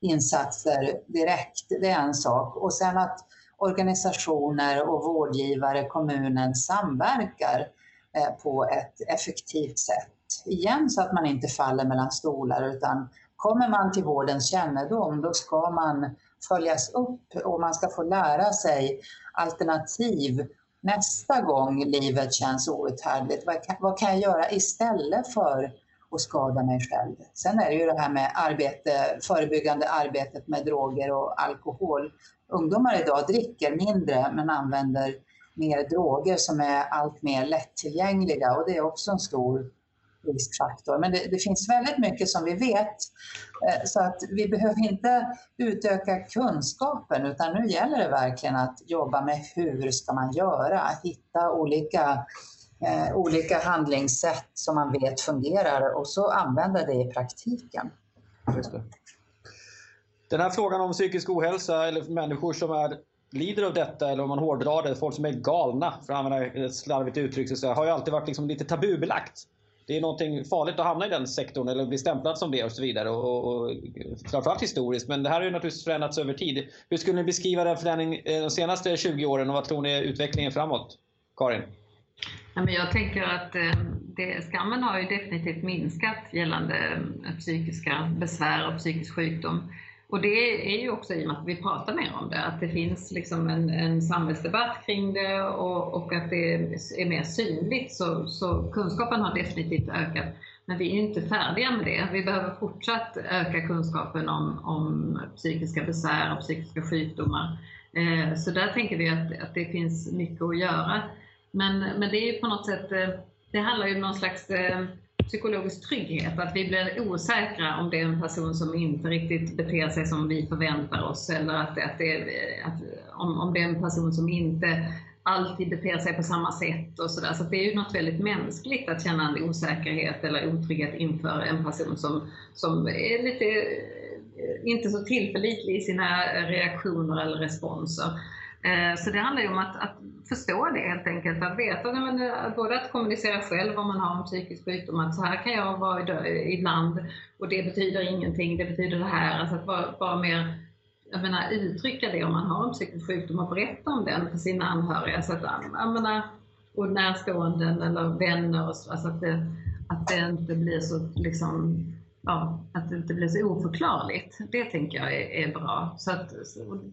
insatser direkt, det är en sak. Och sen att organisationer och vårdgivare, kommunen samverkar eh, på ett effektivt sätt. Igen så att man inte faller mellan stolar utan kommer man till vårdens kännedom då ska man följas upp och man ska få lära sig alternativ nästa gång livet känns outhärdligt. Vad kan, vad kan jag göra istället för att skada mig själv? Sen är det ju det här med arbete, förebyggande arbetet med droger och alkohol. Ungdomar idag dricker mindre men använder mer droger som är allt mer lättillgängliga och det är också en stor riskfaktor. Men det, det, finns väldigt mycket som vi vet eh, så att vi behöver inte utöka kunskapen utan nu gäller det verkligen att jobba med hur ska man göra, hitta olika eh, olika handlingssätt som man vet fungerar och så använda det i praktiken. Just det. Den här frågan om psykisk ohälsa eller människor som är, lider av detta eller om man hårdrar det, folk som är galna för att använda ett slarvigt uttryck, så har ju alltid varit liksom lite tabubelagt det är någonting farligt att hamna i den sektorn eller bli stämplad som det och så vidare. Och, och, framförallt historiskt. Men det här har ju naturligtvis förändrats över tid. Hur skulle ni beskriva den förändringen eh, de senaste 20 åren och vad tror ni är utvecklingen framåt? Karin? Jag tänker att eh, det, skammen har ju definitivt minskat gällande eh, psykiska besvär och psykisk sjukdom. Och det är ju också i och med att vi pratar mer om det, att det finns liksom en, en samhällsdebatt kring det och, och, att det är mer synligt. Så, så kunskapen har definitivt ökat. Men vi är inte färdiga med det. Vi behöver fortsatt öka kunskapen om, om psykiska besvär och psykiska sjukdomar. Eh, så där tänker vi att, att det finns mycket att göra. Men, men det är ju på något sätt, eh, det handlar ju om någon slags eh, psykologisk trygghet, att vi blir osäkra om det är en person som inte riktigt beter sig som vi förväntar oss eller att, att, det, att om, om det är en person som inte alltid beter sig på samma sätt och sådär. Så det är ju något väldigt mänskligt att känna en osäkerhet eller otrygghet inför en person som, som är lite inte så tillförlitlig i sina reaktioner eller responser. Eh, så det handlar ju om att, att förstå det helt enkelt, att veta, men, eh, både att kommunicera själv om man har en psykisk sjukdom, att så här kan jag vara ibland och det betyder ingenting, det betyder det här. Alltså att bara, bara mer jag menar, uttrycka det om man har en psykisk sjukdom och berätta om den för sina anhöriga. Så att, jag menar, och närstående eller vänner, och så, alltså att, det, att det inte blir så liksom, ja, att det inte blir så oförklarligt. Det tänker jag är, är bra. Så att,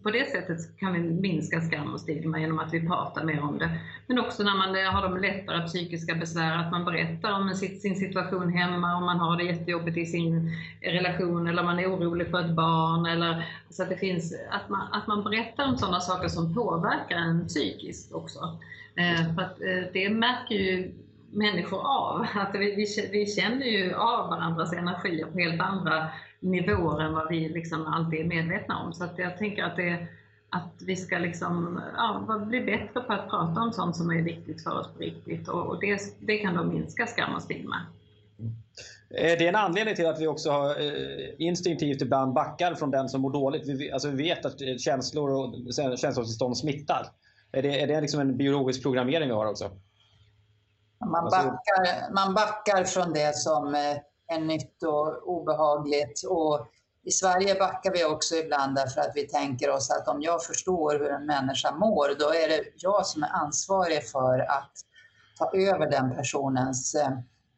på det sättet kan vi minska skam och stigma genom att vi pratar mer om det. Men också när man har de lättare psykiska besvär, att man berättar om sin, sin situation hemma, om man har det jättejobbigt i sin relation eller man är orolig för ett barn. Eller, så att, det finns, att, man, att man berättar om sådana saker som påverkar en psykiskt också. Eh, för att, eh, det märker ju människor av. Att vi, vi, vi känner ju av varandras energier på helt andra nivåer än vad vi liksom alltid är medvetna om. Så att jag tänker att, det, att vi ska liksom, ja, bli bättre på att prata om sånt som är viktigt för oss på riktigt och, och det, det kan då minska skam och stigma. Mm. Eh, det är en anledning till att vi också har, eh, instinktivt ibland backar från den som mår dåligt. Vi, alltså vi vet att eh, känslor och känslotillstånd smittar. Är det, är det liksom en biologisk programmering vi har också? Man alltså- backar, man backar från det som eh, är nytt och obehagligt. Och I Sverige backar vi också ibland därför att vi tänker oss att om jag förstår hur en människa mår, då är det jag som är ansvarig för att ta över den personens eh,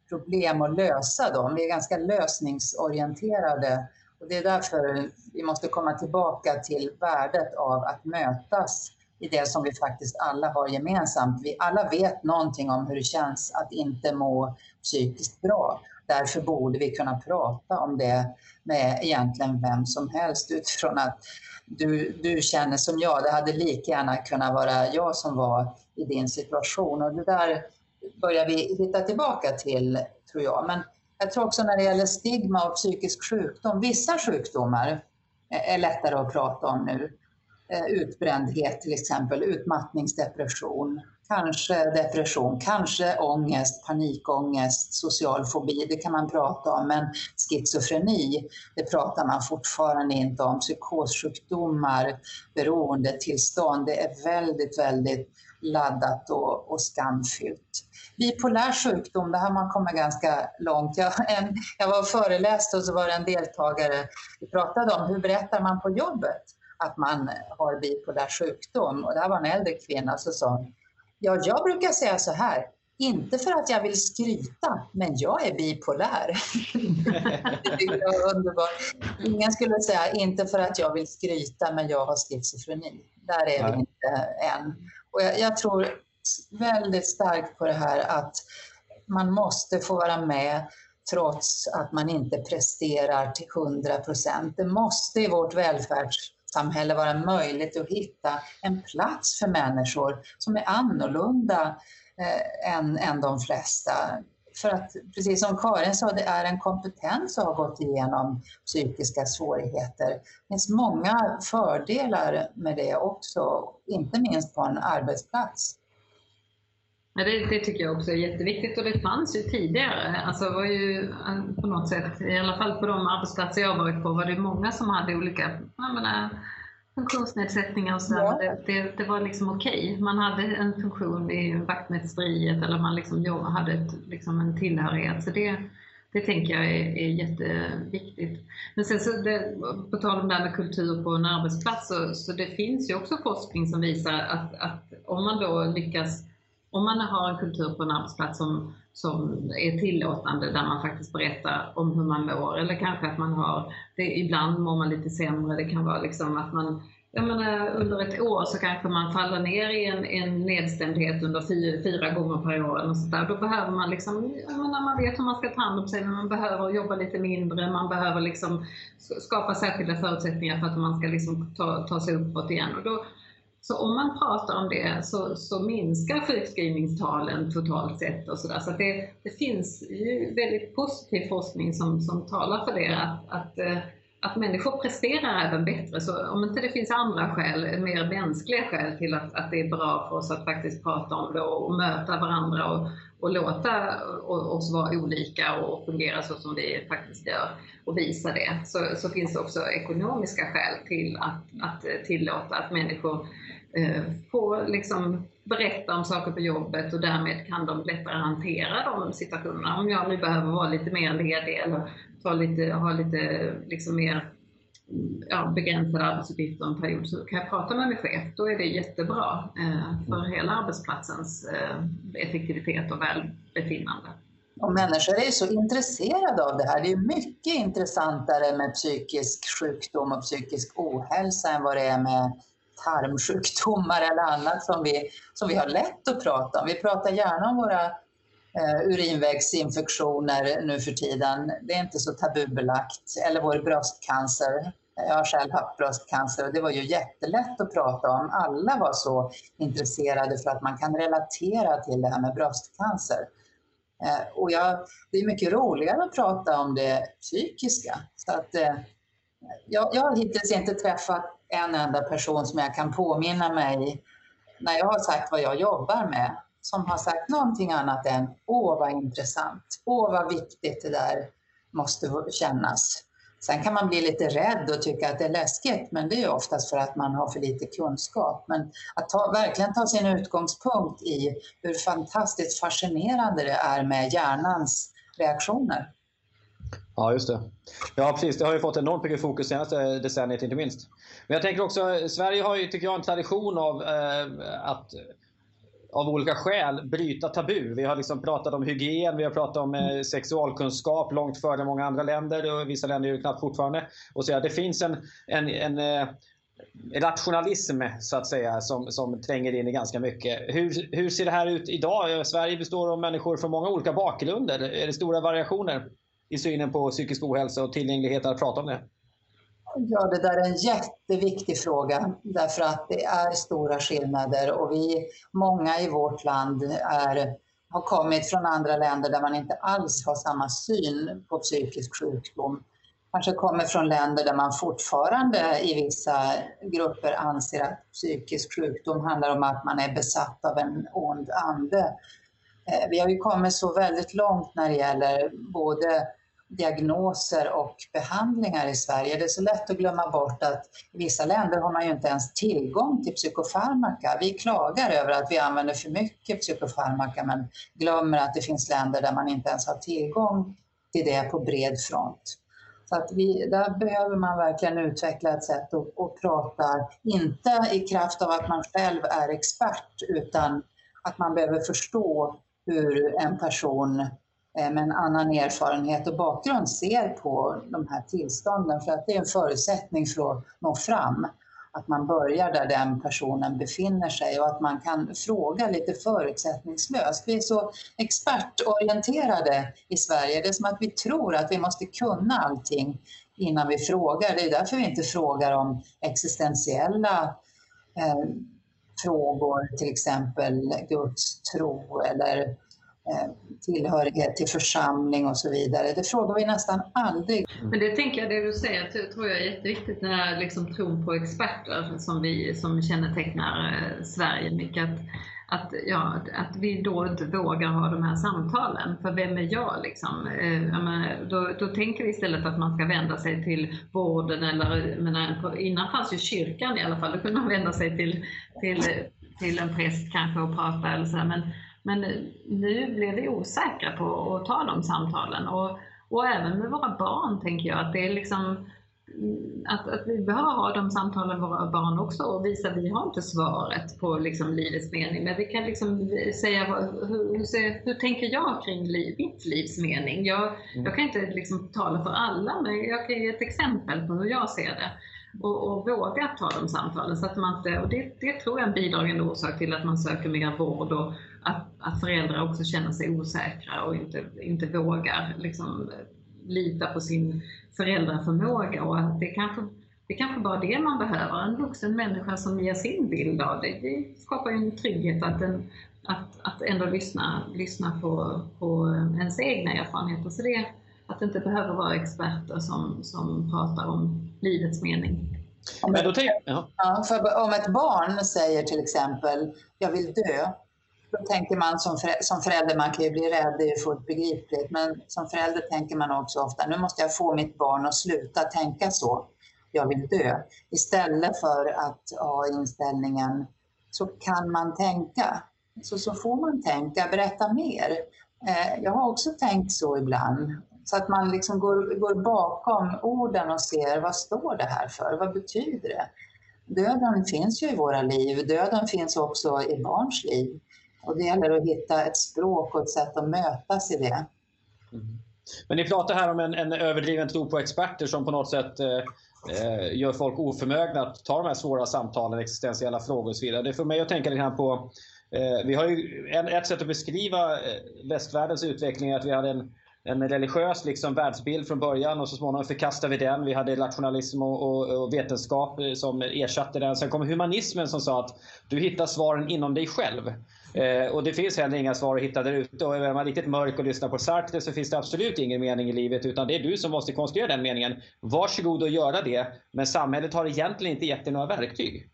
problem och lösa dem. Vi är ganska lösningsorienterade och det är därför vi måste komma tillbaka till värdet av att mötas i det som vi faktiskt alla har gemensamt. Vi alla vet någonting om hur det känns att inte må psykiskt bra. Därför borde vi kunna prata om det med egentligen vem som helst utifrån att du, du känner som jag. Det hade lika gärna kunnat vara jag som var i din situation. Och det där börjar vi hitta tillbaka till, tror jag. Men jag tror också när det gäller stigma och psykisk sjukdom, vissa sjukdomar är lättare att prata om nu. Eh, utbrändhet till exempel, utmattningsdepression, kanske depression, kanske ångest, panikångest, social fobi, det kan man prata om, men schizofreni, det pratar man fortfarande inte om. Psykossjukdomar, beroendetillstånd, det är väldigt, väldigt laddat och, och skamfyllt. Bipolär sjukdom, där har man kommit ganska långt. Jag, en, jag var och föreläste och så var det en deltagare, vi pratade om hur berättar man på jobbet? Att man har bipolär sjukdom. Och det här var en äldre kvinna som sa, ja, jag brukar säga så här, inte för att jag vill skryta, men jag är bipolär. det var underbart. Ingen skulle säga, inte för att jag vill skryta, men jag har schizofreni. Där är Nej. vi inte än. Och jag, jag tror väldigt starkt på det här att man måste få vara med trots att man inte presterar till 100 procent. Det måste i vårt välfärds samhälle vara möjligt att hitta en plats för människor som är annorlunda eh, än, än de flesta. För att precis som Karin sa, det är en kompetens att ha gått igenom psykiska svårigheter. Det finns många fördelar med det också, inte minst på en arbetsplats. Ja, det, det, tycker jag också är jätteviktigt och det fanns ju tidigare. Alltså var ju eh, på något sätt, i alla fall på de arbetsplatser jag varit på, var det många som hade olika menar, funktionsnedsättningar och sådär. Ja. Det, det, det, var liksom okej. Okay. Man hade en funktion i vaktmästeriet eller man liksom hade ett, liksom en tillhörighet. Så det, det tänker jag är, är jätteviktigt. Men sen så det, på tal om det här med kultur på en arbetsplats så, så det finns ju också forskning som visar att, att om man då lyckas om man har en kultur på en arbetsplats som, som är tillåtande där man faktiskt berättar om hur man mår eller kanske att man har, det, ibland mår man lite sämre, det kan vara liksom att man jag menar, under ett år så kanske man faller ner i en, en nedstämdhet under fyra, fyra gånger per år. Eller så där. Då behöver man, liksom, jag menar, man vet hur man ska ta hand om sig, men man behöver jobba lite mindre, man behöver liksom skapa särskilda förutsättningar för att man ska liksom ta, ta sig uppåt igen. Och då, så om man pratar om det så, så minskar sjukskrivningstalen totalt sett och sådär. Så, så det, det finns ju väldigt positiv forskning som, som talar för det, att, att, eh, att människor presterar även bättre. Så om inte det finns andra skäl, mer mänskliga skäl till att, att det är bra för oss att faktiskt prata om det och, möta varandra och, och låta oss vara olika och fungera så som vi faktiskt gör och visa det, så, så finns det också ekonomiska skäl till att, att tillåta att människor Eh, få liksom berätta om saker på jobbet och därmed kan de lättare hantera de situationerna. Om jag nu behöver vara lite mer ledig eller ta lite, ha lite liksom mer mm, ja, begränsade arbetsuppgifter en period så kan jag prata med min chef. Då är det jättebra eh, för hela arbetsplatsens eh, effektivitet och välbefinnande. Och människor är så intresserade av det här. Det är mycket intressantare med psykisk sjukdom och psykisk ohälsa än vad det är med tarmsjukdomar eller annat som vi, som vi har lätt att prata om. Vi pratar gärna om våra eh, urinvägsinfektioner nu för tiden. Det är inte så tabubelagt. Eller vår bröstcancer. Jag har själv haft bröstcancer och det var ju jättelätt att prata om. Alla var så intresserade för att man kan relatera till det här med bröstcancer. Eh, och jag, det är mycket roligare att prata om det psykiska. Så att, eh, jag, jag har hittills inte träffat en enda person som jag kan påminna mig när jag har sagt vad jag jobbar med som har sagt någonting annat än åh vad intressant, åh vad viktigt det där måste kännas. Sen kan man bli lite rädd och tycka att det är läskigt, men det är oftast för att man har för lite kunskap. Men att ta, verkligen ta sin utgångspunkt i hur fantastiskt fascinerande det är med hjärnans reaktioner. Ja, just det. Ja, precis. Det har ju fått enormt mycket fokus senaste decenniet, inte minst. Men jag tänker också, Sverige har ju, tycker jag, en tradition av eh, att eh, av olika skäl bryta tabu. Vi har liksom pratat om hygien, vi har pratat om eh, sexualkunskap långt före många andra länder och vissa länder är det knappt fortfarande. Och så, ja, det finns en, en, en eh, rationalism så att säga som, som tränger in i ganska mycket. Hur, hur ser det här ut idag? Sverige består av människor från många olika bakgrunder. Är det stora variationer i synen på psykisk ohälsa och tillgänglighet att prata om det? Ja, det där är en jätteviktig fråga därför att det är stora skillnader och vi, många i vårt land är, har kommit från andra länder där man inte alls har samma syn på psykisk sjukdom. Kanske kommer från länder där man fortfarande i vissa grupper anser att psykisk sjukdom handlar om att man är besatt av en ond ande. Eh, vi har ju kommit så väldigt långt när det gäller både diagnoser och behandlingar i Sverige. Det är så lätt att glömma bort att i vissa länder har man ju inte ens tillgång till psykofarmaka. Vi klagar över att vi använder för mycket psykofarmaka men glömmer att det finns länder där man inte ens har tillgång till det på bred front. Så att vi, där behöver man verkligen utveckla ett sätt att, att prata, inte i kraft av att man själv är expert utan att man behöver förstå hur en person Eh, med en annan erfarenhet och bakgrund ser på de här tillstånden för att det är en förutsättning för att nå fram. Att man börjar där den personen befinner sig och att man kan fråga lite förutsättningslöst. Vi är så expertorienterade i Sverige. Det är som att vi tror att vi måste kunna allting innan vi frågar. Det är därför vi inte frågar om existentiella eh, frågor, till exempel Guds tro eller tillhörighet till församling och så vidare. Det frågar vi nästan aldrig. Men det tänker jag, det du säger det tror jag är jätteviktigt, den här liksom tron på experter som, vi, som kännetecknar eh, Sverige mycket. Att, att, ja, att vi då inte vågar ha de här samtalen. För vem är jag? Liksom? Eh, jag menar, då, då tänker vi istället att man ska vända sig till vården eller menar, innan fanns ju kyrkan i alla fall, då kunde man vända sig till, till, till en präst kanske och prata eller så. Men, men nu blir vi osäkra på att ta de samtalen. Och, och även med våra barn tänker jag att det är liksom att, att vi behöver ha de samtalen med våra barn också och visa att vi har inte svaret på liksom livets mening. Men vi kan liksom säga hur, hur, hur tänker jag kring liv, mitt livs mening? Jag, mm. jag kan inte liksom tala för alla men jag kan ge ett exempel på hur jag ser det och, och våga ta de samtalen. Så att man inte, och det, det tror jag är en bidragande orsak till att man söker mer vård och att, att föräldrar också känner sig osäkra och inte, inte vågar liksom, lita på sin föräldraförmåga. Och att det kanske det är kanske bara det man behöver, en vuxen människa som ger sin bild av det. Det skapar ju en trygghet att, en, att, att ändå lyssna, lyssna på, på ens egna erfarenheter. Så det, att det inte behöver vara experter som, som pratar om livets mening. Om ett, ja. Ja, om ett barn säger till exempel, jag vill dö, då tänker man som, förälder, som förälder, man kan ju bli rädd, det är ju fullt begripligt, men som förälder tänker man också ofta, nu måste jag få mitt barn att sluta tänka så, jag vill dö. Istället för att ha inställningen, så kan man tänka. Så, så får man tänka, berätta mer. Eh, jag har också tänkt så ibland. Så att man liksom går, går bakom orden och ser vad står det här för? Vad betyder det? Döden finns ju i våra liv. Döden finns också i barns liv. Och det gäller att hitta ett språk och ett sätt att mötas i det. Mm. Men ni pratar här om en, en överdriven tro på experter som på något sätt eh, eh gör folk oförmögna att ta de här svåra samtalen, existentiella frågor och så vidare. Det får mig att tänka lite grann på eh, vi har ju en, ett sätt att beskriva eh, västvärldens utveckling är att vi hade en en religiös liksom, världsbild från början och så småningom förkastade vi den. Vi hade rationalism och, och, och, vetenskap eh, som ersatte den. Sen kom humanismen som sa att du hittar svaren inom dig själv. Eh, och det finns heller inga svar att hitta där ute. Och är man riktigt mörk och lyssnar på Sartre så finns det absolut ingen mening i livet utan det är du som måste konstruera den meningen. Varsågod och göra det. Men samhället har egentligen inte gett dig några verktyg.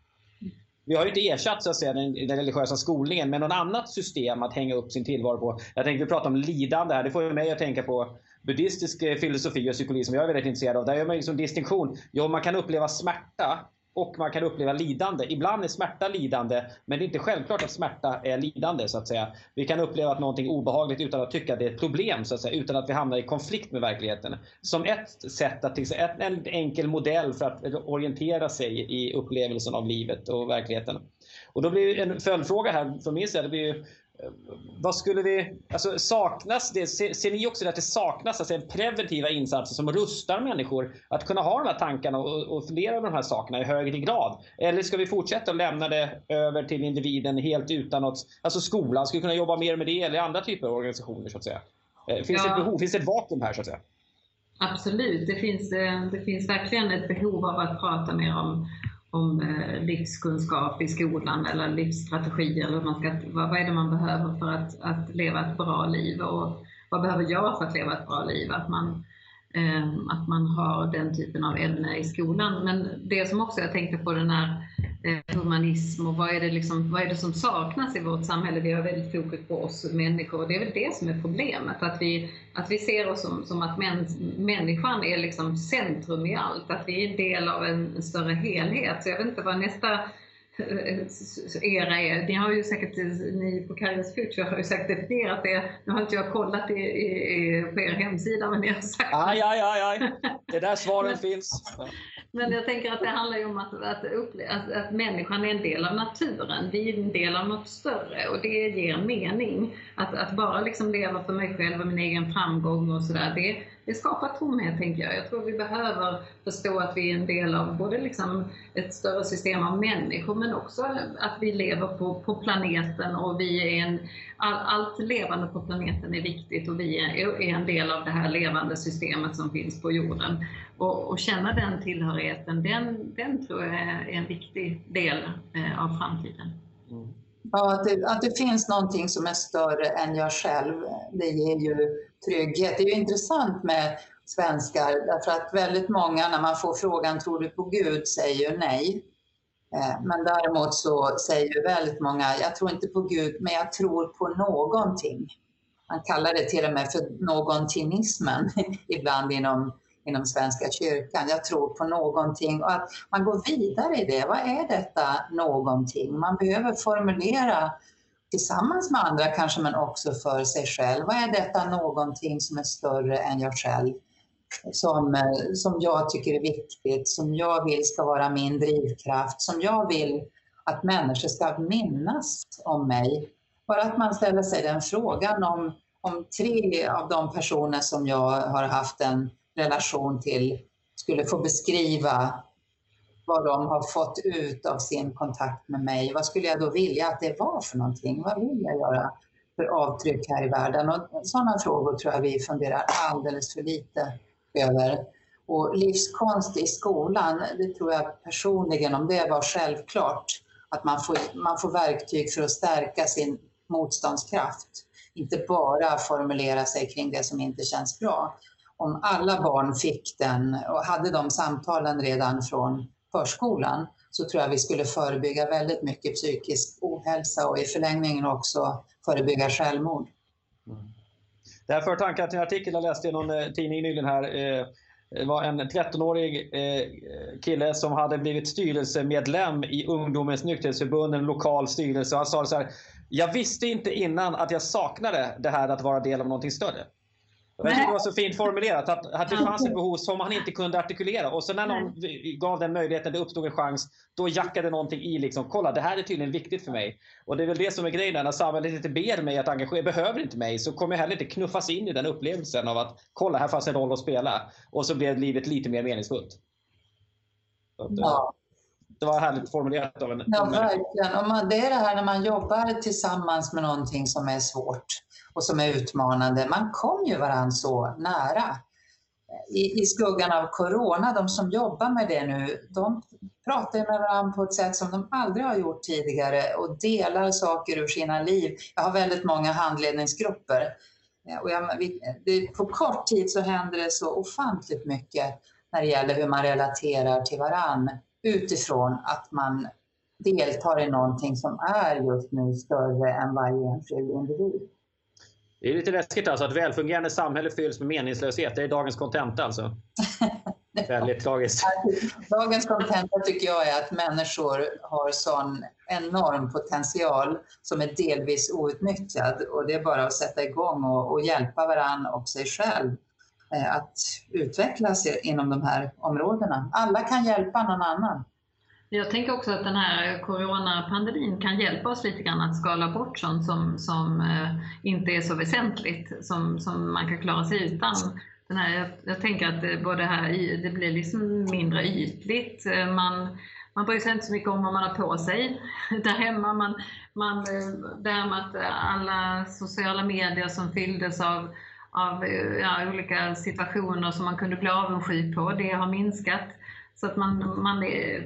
Vi har ju inte ersatt så att säga, den, den religiösa skolningen med något annat system att hänga upp sin tillvaro på. Jag tänkte prata om lidande här. Det får ju mig att tänka på buddhistisk eh, filosofi och psykologi som jag är väldigt intresserad av. Där gör man liksom distinktion. Jo, man kan uppleva smärta och man kan uppleva lidande. Ibland är smärta lidande, men det är inte självklart att smärta är lidande. så att säga. Vi kan uppleva att någonting är obehagligt utan att tycka att det är ett problem, så att säga, utan att vi hamnar i konflikt med verkligheten. Som ett sätt, att, en enkel modell för att orientera sig i upplevelsen av livet och verkligheten. Och då blir en följdfråga här från min sida, vad skulle vi, alltså saknas det, ser, ser ni också att det saknas alltså en preventiva insatser som rustar människor att kunna ha de här tankarna och, och fundera över de här sakerna i högre grad? Eller ska vi fortsätta att lämna det över till individen helt utan något, alltså skolan skulle kunna jobba mer med det eller andra typer av organisationer så att säga? Eh, finns ja. det ett behov, finns det ett vakuum här så att säga? Absolut, det finns, eh, det finns verkligen ett behov av att prata mer om om eh, livskunskap i skolan eller livsstrategier. eller man ska, vad, vad är det man behöver för att, att leva ett bra liv och vad behöver jag för att leva ett bra liv? Att man, eh, att man har den typen av ämne i skolan. Men det som också jag tänkte på den här humanism och vad är, det liksom, vad är det som saknas i vårt samhälle? Vi har väldigt fokus på oss människor och det är väl det som är problemet. Att vi, att vi ser oss som, som att män, människan är liksom centrum i allt, att vi är en del av en större helhet. Så jag vet inte vad nästa eh, era är. Ni har ju säkert, ni på Kairos Future har ju säkert definierat det. Nu har inte jag kollat i, i, på er hemsida men ni har sagt Aj, aj, aj, aj. Det är där svaren finns. Men jag tänker att det handlar ju om att, att, att, att människan är en del av naturen. Vi är en del av något större och det ger mening. Att, att bara liksom leva för mig själv och min egen framgång och sådär, det, det skapar tomhet tänker jag. Jag tror vi behöver förstå att vi är en del av både liksom ett större system av människor men också att vi lever på, på planeten och vi är en, all, allt levande på planeten är viktigt och vi är, är en del av det här levande systemet som finns på jorden. Och, och känna den tillhörigheten, den, den tror jag är en viktig del eh, av framtiden. Mm. Ja, att det, att det finns någonting som är större än jag själv, det ger ju trygghet. Det är ju intressant med svenskar därför att väldigt många när man får frågan tror du på Gud säger ju nej. Eh, men däremot så säger ju väldigt många jag tror inte på Gud men jag tror på någonting. Man kallar det till och med för någontingismen ibland inom inom Svenska kyrkan. Jag tror på någonting och att man går vidare i det. Vad är detta någonting? Man behöver formulera tillsammans med andra kanske men också för sig själv. Vad är detta någonting som är större än jag själv? Som, eh, som jag tycker är viktigt, som jag vill ska vara min drivkraft, som jag vill att människor ska minnas om mig. Bara att man ställer sig den frågan om, om tre av de personer som jag har haft en relation till skulle få beskriva vad de har fått ut av sin kontakt med mig. Vad skulle jag då vilja att det var för någonting? Vad vill jag göra för avtryck här i världen? Och sådana frågor tror jag vi funderar alldeles för lite över. Och livskonst i skolan, det tror jag personligen, om det var självklart, att man får, man får verktyg för att stärka sin motståndskraft. Inte bara formulera sig kring det som inte känns bra om alla barn fick den och hade de samtalen redan från förskolan så tror jag vi skulle förebygga väldigt mycket psykisk ohälsa och i förlängningen också förebygga självmord. Mm. Det här för tankar till en artikel jag läste i någon eh, tidning nyligen här. Eh, det var en 13-årig eh, kille som hade blivit styrelsemedlem i Ungdomens nykterhetsförbund, en lokal styrelse. Han sa så här, jag visste inte innan att jag saknade det här att vara del av någonting större. Jag tycker det var så fint formulerat att, att det fanns ett behov som han inte kunde artikulera och så när någon gav den möjligheten, det uppstod en chans, då jackade någonting i liksom, kolla det här är tydligen viktigt för mig. Och det är väl det som är grejen, när samhället inte ber mig att engagera, behöver inte mig, så kommer jag heller inte knuffas in i den upplevelsen av att kolla här fanns en roll att spela. Och så blev livet lite mer meningsfullt. Att, ja. Det var härligt formulerat av en Ja, verkligen. Och man, det är det här när man jobbar tillsammans med någonting som är svårt och som är utmanande. Man kom ju varandra så nära. I, I skuggan av corona, de som jobbar med det nu, de pratar med varandra på ett sätt som de aldrig har gjort tidigare och delar saker ur sina liv. Jag har väldigt många handledningsgrupper. Eh, och jag, det, på kort tid så händer det så ofantligt mycket när det gäller hur man relaterar till varann utifrån att man deltar i någonting som är just nu större än varje enskild individ. Det är lite läskigt alltså, att välfungerande samhälle fylls med meningslöshet. Det är dagens kontenta alltså. Väldigt tragiskt. Dagens kontenta tycker jag är att människor har sån enorm potential som är delvis outnyttjad och det är bara att sätta igång och, och hjälpa varann och sig själv eh, att utvecklas inom de här områdena. Alla kan hjälpa någon annan. Jag tänker också att den här coronapandemin kan hjälpa oss lite grann att skala bort sånt som, som eh, inte är så väsentligt, som, som man kan klara sig utan. Den här, jag, jag tänker att det, både här, det blir liksom mindre ytligt. Eh, man, man bryr sig inte så mycket om vad man har på sig där hemma. Man, man, det här med att alla sociala medier som fylldes av, av ja, olika situationer som man kunde bli avundsjuk på, det har minskat. Så att man, man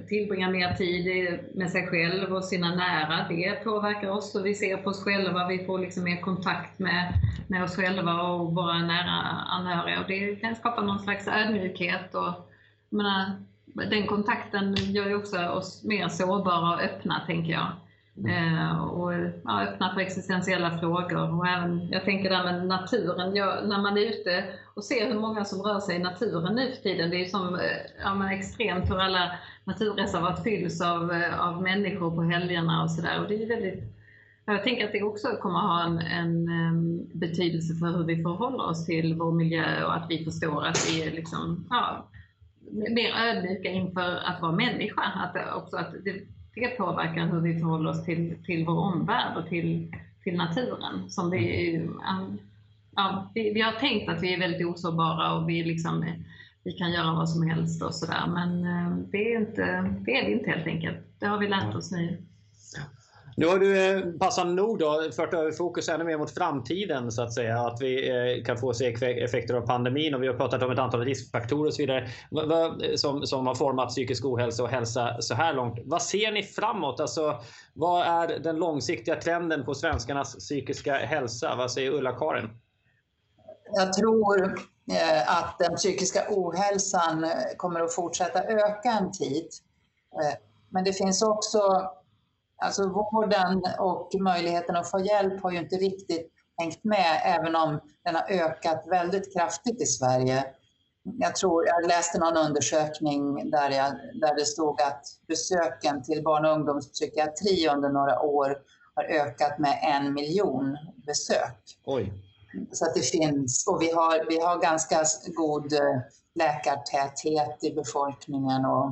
tillbringar mer tid med sig själv och sina nära. Det påverkar oss och vi ser på oss själva. Vi får liksom mer kontakt med, med oss själva och våra nära anhöriga. Och det kan skapa någon slags ödmjukhet. Och, menar, den kontakten gör ju också oss mer sårbara och öppna, tänker jag. Mm. Eh, och ja, öppna för existentiella frågor. Och även, jag tänker där med naturen, jag, när man är ute och ser hur många som rör sig i naturen nu för tiden, det är ju som eh, ja, men extremt hur alla naturreservat fylls av, eh, av människor på helgerna och sådär. Och det är väldigt jag tänker att det också kommer ha en, en ehm, betydelse för hur vi förhåller oss till vår miljö och att vi förstår att vi är liksom, ja, mer ödmjuka inför att vara människa. Att också att det, det påverkar hur vi förhåller oss till, till vår omvärld och till, till naturen. Som vi, ja, vi, vi, har tänkt att vi är väldigt osårbara och vi, liksom, vi kan göra vad som helst och sådär. Men eh, det är, inte, det är vi inte helt enkelt. Det har vi lärt oss nu. Nu har du eh, passande nog då fört över fokus ännu mer mot framtiden så att säga. Att vi eh, kan få se effekter av pandemin och vi har pratat om ett antal riskfaktorer och så vidare som, som har format psykisk ohälsa och hälsa så här långt. Vad ser ni framåt? Alltså, vad är den långsiktiga trenden på svenskarnas psykiska hälsa? Vad säger Ulla-Karin? Jag tror eh, att den psykiska ohälsan kommer att fortsätta öka en tid. Men det finns också Alltså vården och möjligheten att få hjälp har ju inte riktigt hängt med, även om den har ökat väldigt kraftigt i Sverige. Jag tror, jag läste någon undersökning där, jag, där det stod att besöken till barn och ungdomspsykiatri under några år har ökat med en miljon besök. Oj. Så att det finns, och vi har, vi har ganska god eh, läkartäthet i befolkningen och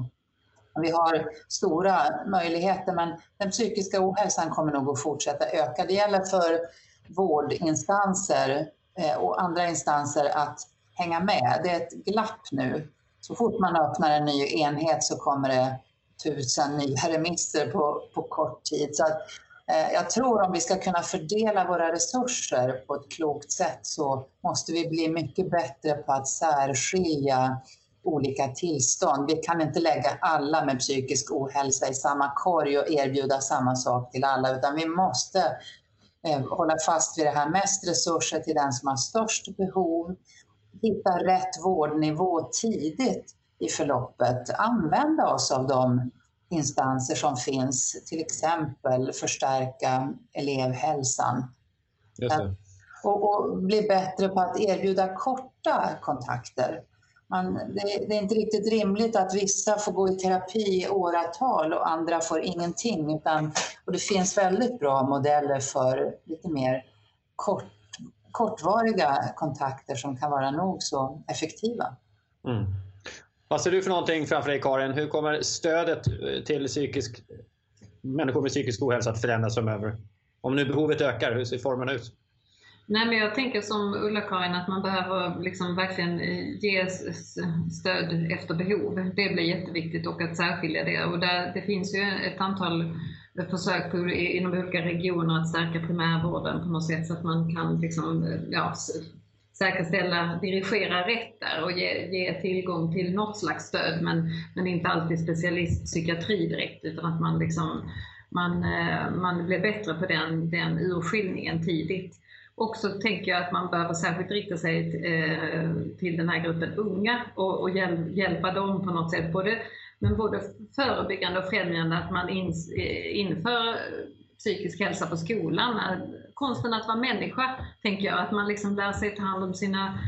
vi har stora möjligheter men den psykiska ohälsan kommer nog att fortsätta öka. Det gäller för vårdinstanser eh, och andra instanser att hänga med. Det är ett glapp nu. Så fort man öppnar en ny enhet så kommer det tusen nya remisser på, på kort tid. Så att, eh, jag tror om vi ska kunna fördela våra resurser på ett klokt sätt så måste vi bli mycket bättre på att särskilja olika tillstånd. Vi kan inte lägga alla med psykisk ohälsa i samma korg och erbjuda samma sak till alla, utan vi måste eh, hålla fast vid det här, mest resurser till den som har störst behov, hitta rätt vårdnivå tidigt i förloppet, använda oss av de instanser som finns, till exempel förstärka elevhälsan. Och, och, bli bättre på att erbjuda korta kontakter man, det, det, är inte riktigt rimligt att vissa får gå i terapi i åratal och andra får ingenting. Utan, och det finns väldigt bra modeller för lite mer kort, kortvariga kontakter som kan vara nog så effektiva. Mm. Vad ser du för någonting framför dig Karin? Hur kommer stödet till psykisk, människor med psykisk ohälsa att förändras framöver? Om nu behovet ökar, hur ser formerna ut? Nej, men jag tänker som Ulla-Karin att man behöver liksom verkligen eh, ge stöd efter behov. Det blir jätteviktigt och att särskilja det. Och där, det finns ju ett antal försök på, inom olika regioner att stärka primärvården på något sätt så att man kan liksom, eh, ja, säkerställa, dirigera rätt där och ge, ge, tillgång till något slags stöd men, men inte alltid specialistpsykiatri direkt utan att man, liksom, man, eh, man blir bättre på den, den urskiljningen tidigt. Och så tänker jag att man behöver särskilt rikta sig eh, till den här gruppen unga och, hjälpa dem på något sätt. Både, men både förebyggande och främjande att man eh, inför psykisk hälsa på skolan. Konsten att vara människa, tänker jag. Att man liksom lär sig ta hand om sina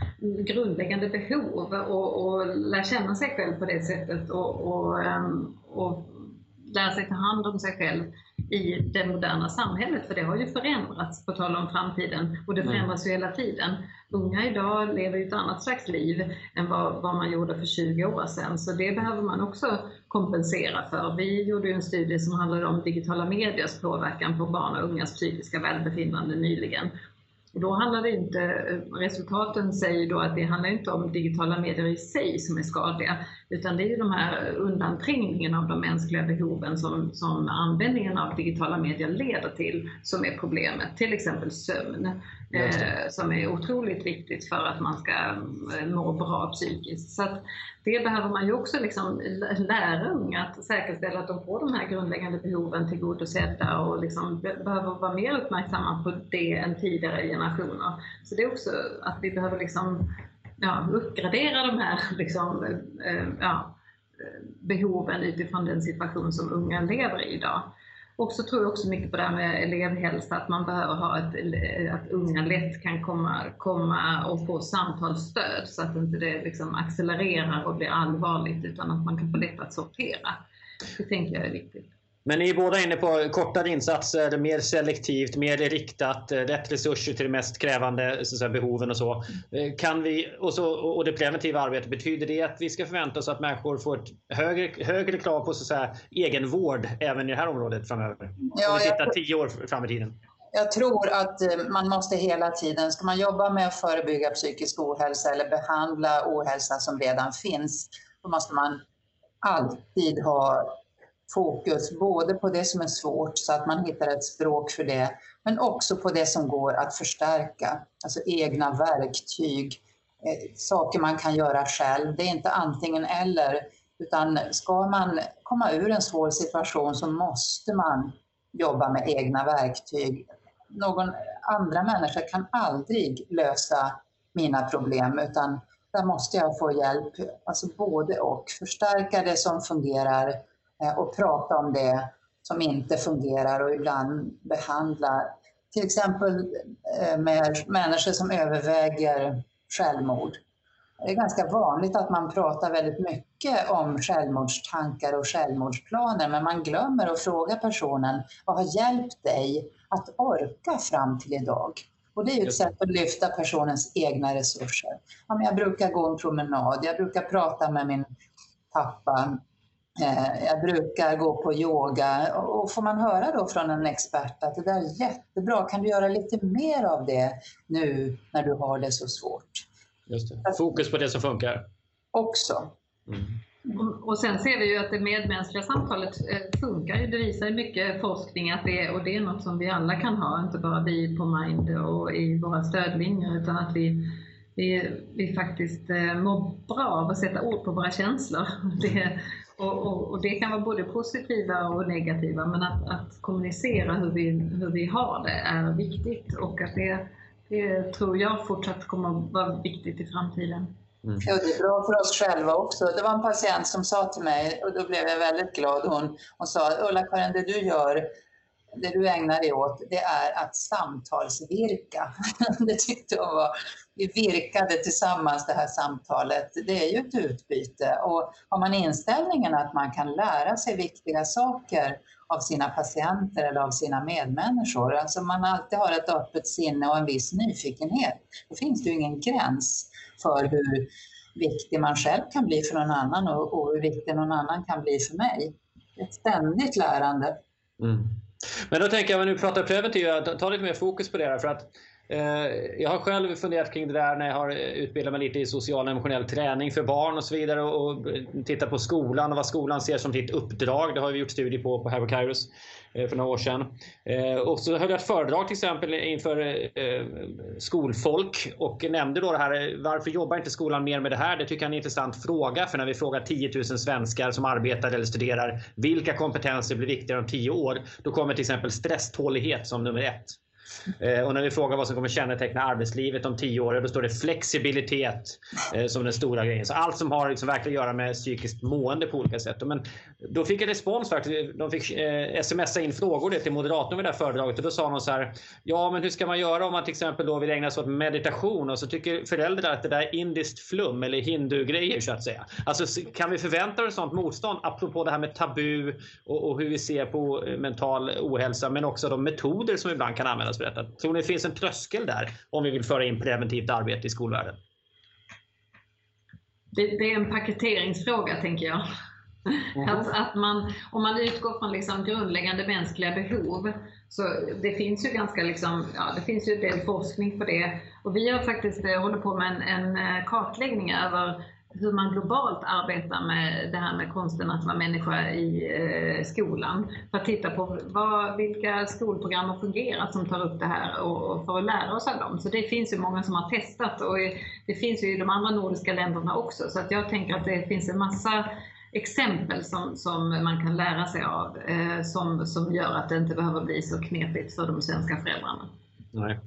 grundläggande behov och, och lär känna sig själv på det sättet och, och, ehm, och lär sig ta hand om sig själv i det moderna samhället, för det har ju förändrats, på tal om framtiden, och det mm. förändras ju hela tiden. Unga idag lever ju ett annat slags liv än vad, vad man gjorde för 20 år sedan, så det behöver man också kompensera för. Vi gjorde ju en studie som handlade om digitala mediers påverkan på barn och ungas psykiska välbefinnande nyligen. Och då handlar det inte, resultaten säger då att det handlar inte om digitala medier i sig som är skadliga, utan det är ju de här undanträngningen av de mänskliga behoven som, som användningen av digitala medier leder till som är problemet. Till exempel sömn, eh, som är otroligt viktigt för att man ska eh, må bra psykiskt. Så det behöver man ju också liksom lära unga att säkerställa att de får de här grundläggande behoven tillgodosedda och liksom behöver vara mer uppmärksamma på det än tidigare generationer. Så det är också att vi behöver liksom ja, uppgradera de här liksom, eh, ja, behoven utifrån den situation som unga lever i idag. Och så tror jag också mycket på det här med elevhälsa, att man behöver ha ett, att unga lätt kan komma, komma och få samtalsstöd så att inte det liksom accelererar och blir allvarligt utan att man kan få lätt att sortera. Det tänker jag är viktigt. Men ni är båda inne på kortare insatser, mer selektivt, mer riktat, eh, rätt resurser till de mest krävande säga, behoven och så. Eh, kan vi, och, så. och det preventiva arbetet, betyder det att vi ska förvänta oss att människor får ett högre, högre krav på så säga, egenvård även i det här området framöver? Ja, Om vi tittar tio år fram i tiden. Jag tror att eh, man måste hela tiden, ska man jobba med att förebygga psykisk ohälsa eller behandla ohälsa som redan finns, då måste man alltid ha fokus både på det som är svårt så att man hittar ett språk för det, men också på det som går att förstärka, alltså egna verktyg, eh, saker man kan göra själv. Det är inte antingen eller, utan ska man komma ur en svår situation så måste man jobba med egna verktyg. Någon andra människa kan aldrig lösa mina problem, utan där måste jag få hjälp, alltså både och. Förstärka det som fungerar och prata om det som inte fungerar och ibland behandla till exempel eh, med människor som överväger självmord. Det är ganska vanligt att man pratar väldigt mycket om självmordstankar och självmordsplaner men man glömmer att fråga personen vad har hjälpt dig att orka fram till idag? Och det är ett sätt att lyfta personens egna resurser. jag brukar gå en promenad, jag brukar prata med min pappa Eh, jag brukar gå på yoga och får man höra då från en expert att det där är jättebra, kan du göra lite mer av det nu när du har det så svårt? Just det. Fokus på det som funkar. Också. Mm. Och sen ser vi ju att det medmänskliga samtalet eh, funkar. Det visar mycket forskning att det är, och det är något som vi alla kan ha, inte bara vi på Mind och i våra stödlinjer, utan att vi vi, vi faktiskt eh, mår bra av att sätta ord på våra känslor. Det, och, och, och, det kan vara både positiva och negativa, men att, att kommunicera hur vi, hur vi har det är viktigt och att det, det tror jag fortsatt kommer att vara viktigt i framtiden. Mm. Ja, det är bra för oss själva också. Det var en patient som sa till mig, och då blev jag väldigt glad, hon, hon sa Ulla-Karin, det du gör det du ägnar dig åt, det är att samtalsvirka. det tyckte jag var, vi virkade tillsammans det här samtalet. Det är ju ett utbyte och har man inställningen att man kan lära sig viktiga saker av sina patienter eller av sina medmänniskor, alltså man alltid har ett öppet sinne och en viss nyfikenhet, då finns det ju ingen gräns för hur viktig man själv kan bli för någon annan och, och hur viktig någon annan kan bli för mig. Ett ständigt lärande. Mm. Men då tänker jag, när du pratar preventivt, ta lite mer fokus på det här. För att, Eh, jag har själv funderat kring det där när jag har eh, utbildat mig lite i social och emotionell träning för barn och så vidare. Och, tittat på skolan och vad skolan ser som sitt uppdrag. Det har vi gjort studier på på Harvard Kairos. Eh, för några år sedan. Och så höll jag ett föredrag till exempel inför skolfolk och nämnde då det här varför jobbar inte skolan mer med det här? Det tycker jag är en intressant fråga för när vi frågar 10 000 svenskar som arbetar eller studerar vilka kompetenser blir viktigare om 10 år? Då kommer till exempel stresstålighet som nummer ett. Eh, och när vi frågar vad som kommer känneteckna arbetslivet om tio år, då står det flexibilitet eh, som den stora grejen. Så allt som har liksom verkligen att göra med psykiskt mående på olika sätt. Men då fick jag respons faktiskt. De fick eh, smsa in frågor till moderatorn vid det här föredraget och då sa de så här. Ja, men hur ska man göra om man till exempel då vill ägna sig åt meditation och så tycker föräldrar att det där är indiskt flum eller hindugrejer. så att säga. Alltså kan vi förvänta oss sånt motstånd apropå det här med tabu och, och hur vi ser på mental ohälsa men också de metoder som ibland kan användas detta. Tror ni det finns en tröskel där om vi vill föra in preventivt arbete i skolvärlden? Det, det är en paketeringsfråga tänker jag. Mm. Att, att man, om man utgår från liksom grundläggande mänskliga behov, så det finns ju ganska liksom, ja, det finns ju en del forskning på det. Och vi har faktiskt eh, håller på med en, en eh, kartläggning över hur man globalt arbetar med det här med konsten att vara människa i eh, skolan. För att titta på vad, vilka skolprogram har fungerat som tar upp det här och, och, för att lära oss av dem. Så det finns ju många som har testat och det finns ju i de andra nordiska länderna också. Så att jag tänker att det finns en massa exempel som, som man kan lära sig av eh, som, som gör att det inte behöver bli så knepigt för de svenska föräldrarna. Nej.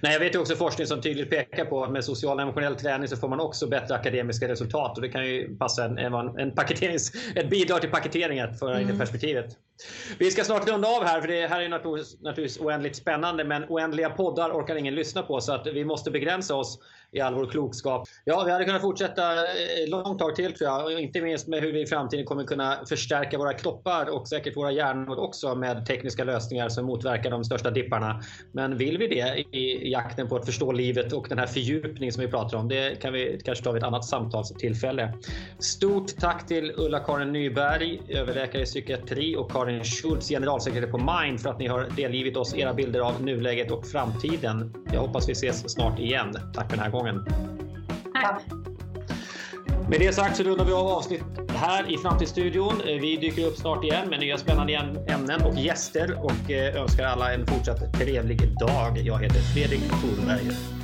Nej, jag vet ju också forskning som tydligt pekar på att med social och emotionell träning så får man också bättre akademiska resultat och det kan ju passa en, en, en paketerings, ett bidrag till paketeringen att föra in mm. perspektivet. Vi ska snart runda av här för det här är naturligtvis oändligt spännande men oändliga poddar orkar ingen lyssna på så att vi måste begränsa oss i all vår klokskap. Ja, vi hade kunnat fortsätta eh, långt tag till tror jag. Inte minst med hur vi i framtiden kommer kunna förstärka våra kroppar och säkert våra hjärnor också med tekniska lösningar som motverkar de största dipparna. Men vill vi det i jakten på att förstå livet och den här fördjupningen som vi pratar om, det kan vi kanske ta vid ett annat samtalstillfälle. Stort tack till Ulla-Karin Nyberg, överläkare i psykiatri och Karin Schultz, generalsekreterare på Mind för att ni har delgivit oss era bilder av nuläget och framtiden. Jag hoppas vi ses snart igen. Tack för den här gången gången. Tack. Med det sagt så rundar vi av avsnitt här i Framtidsstudion. Vi dyker upp snart igen med nya spännande ämnen och gäster och eh, önskar alla en fortsatt trevlig dag. Jag heter Fredrik Thorberger.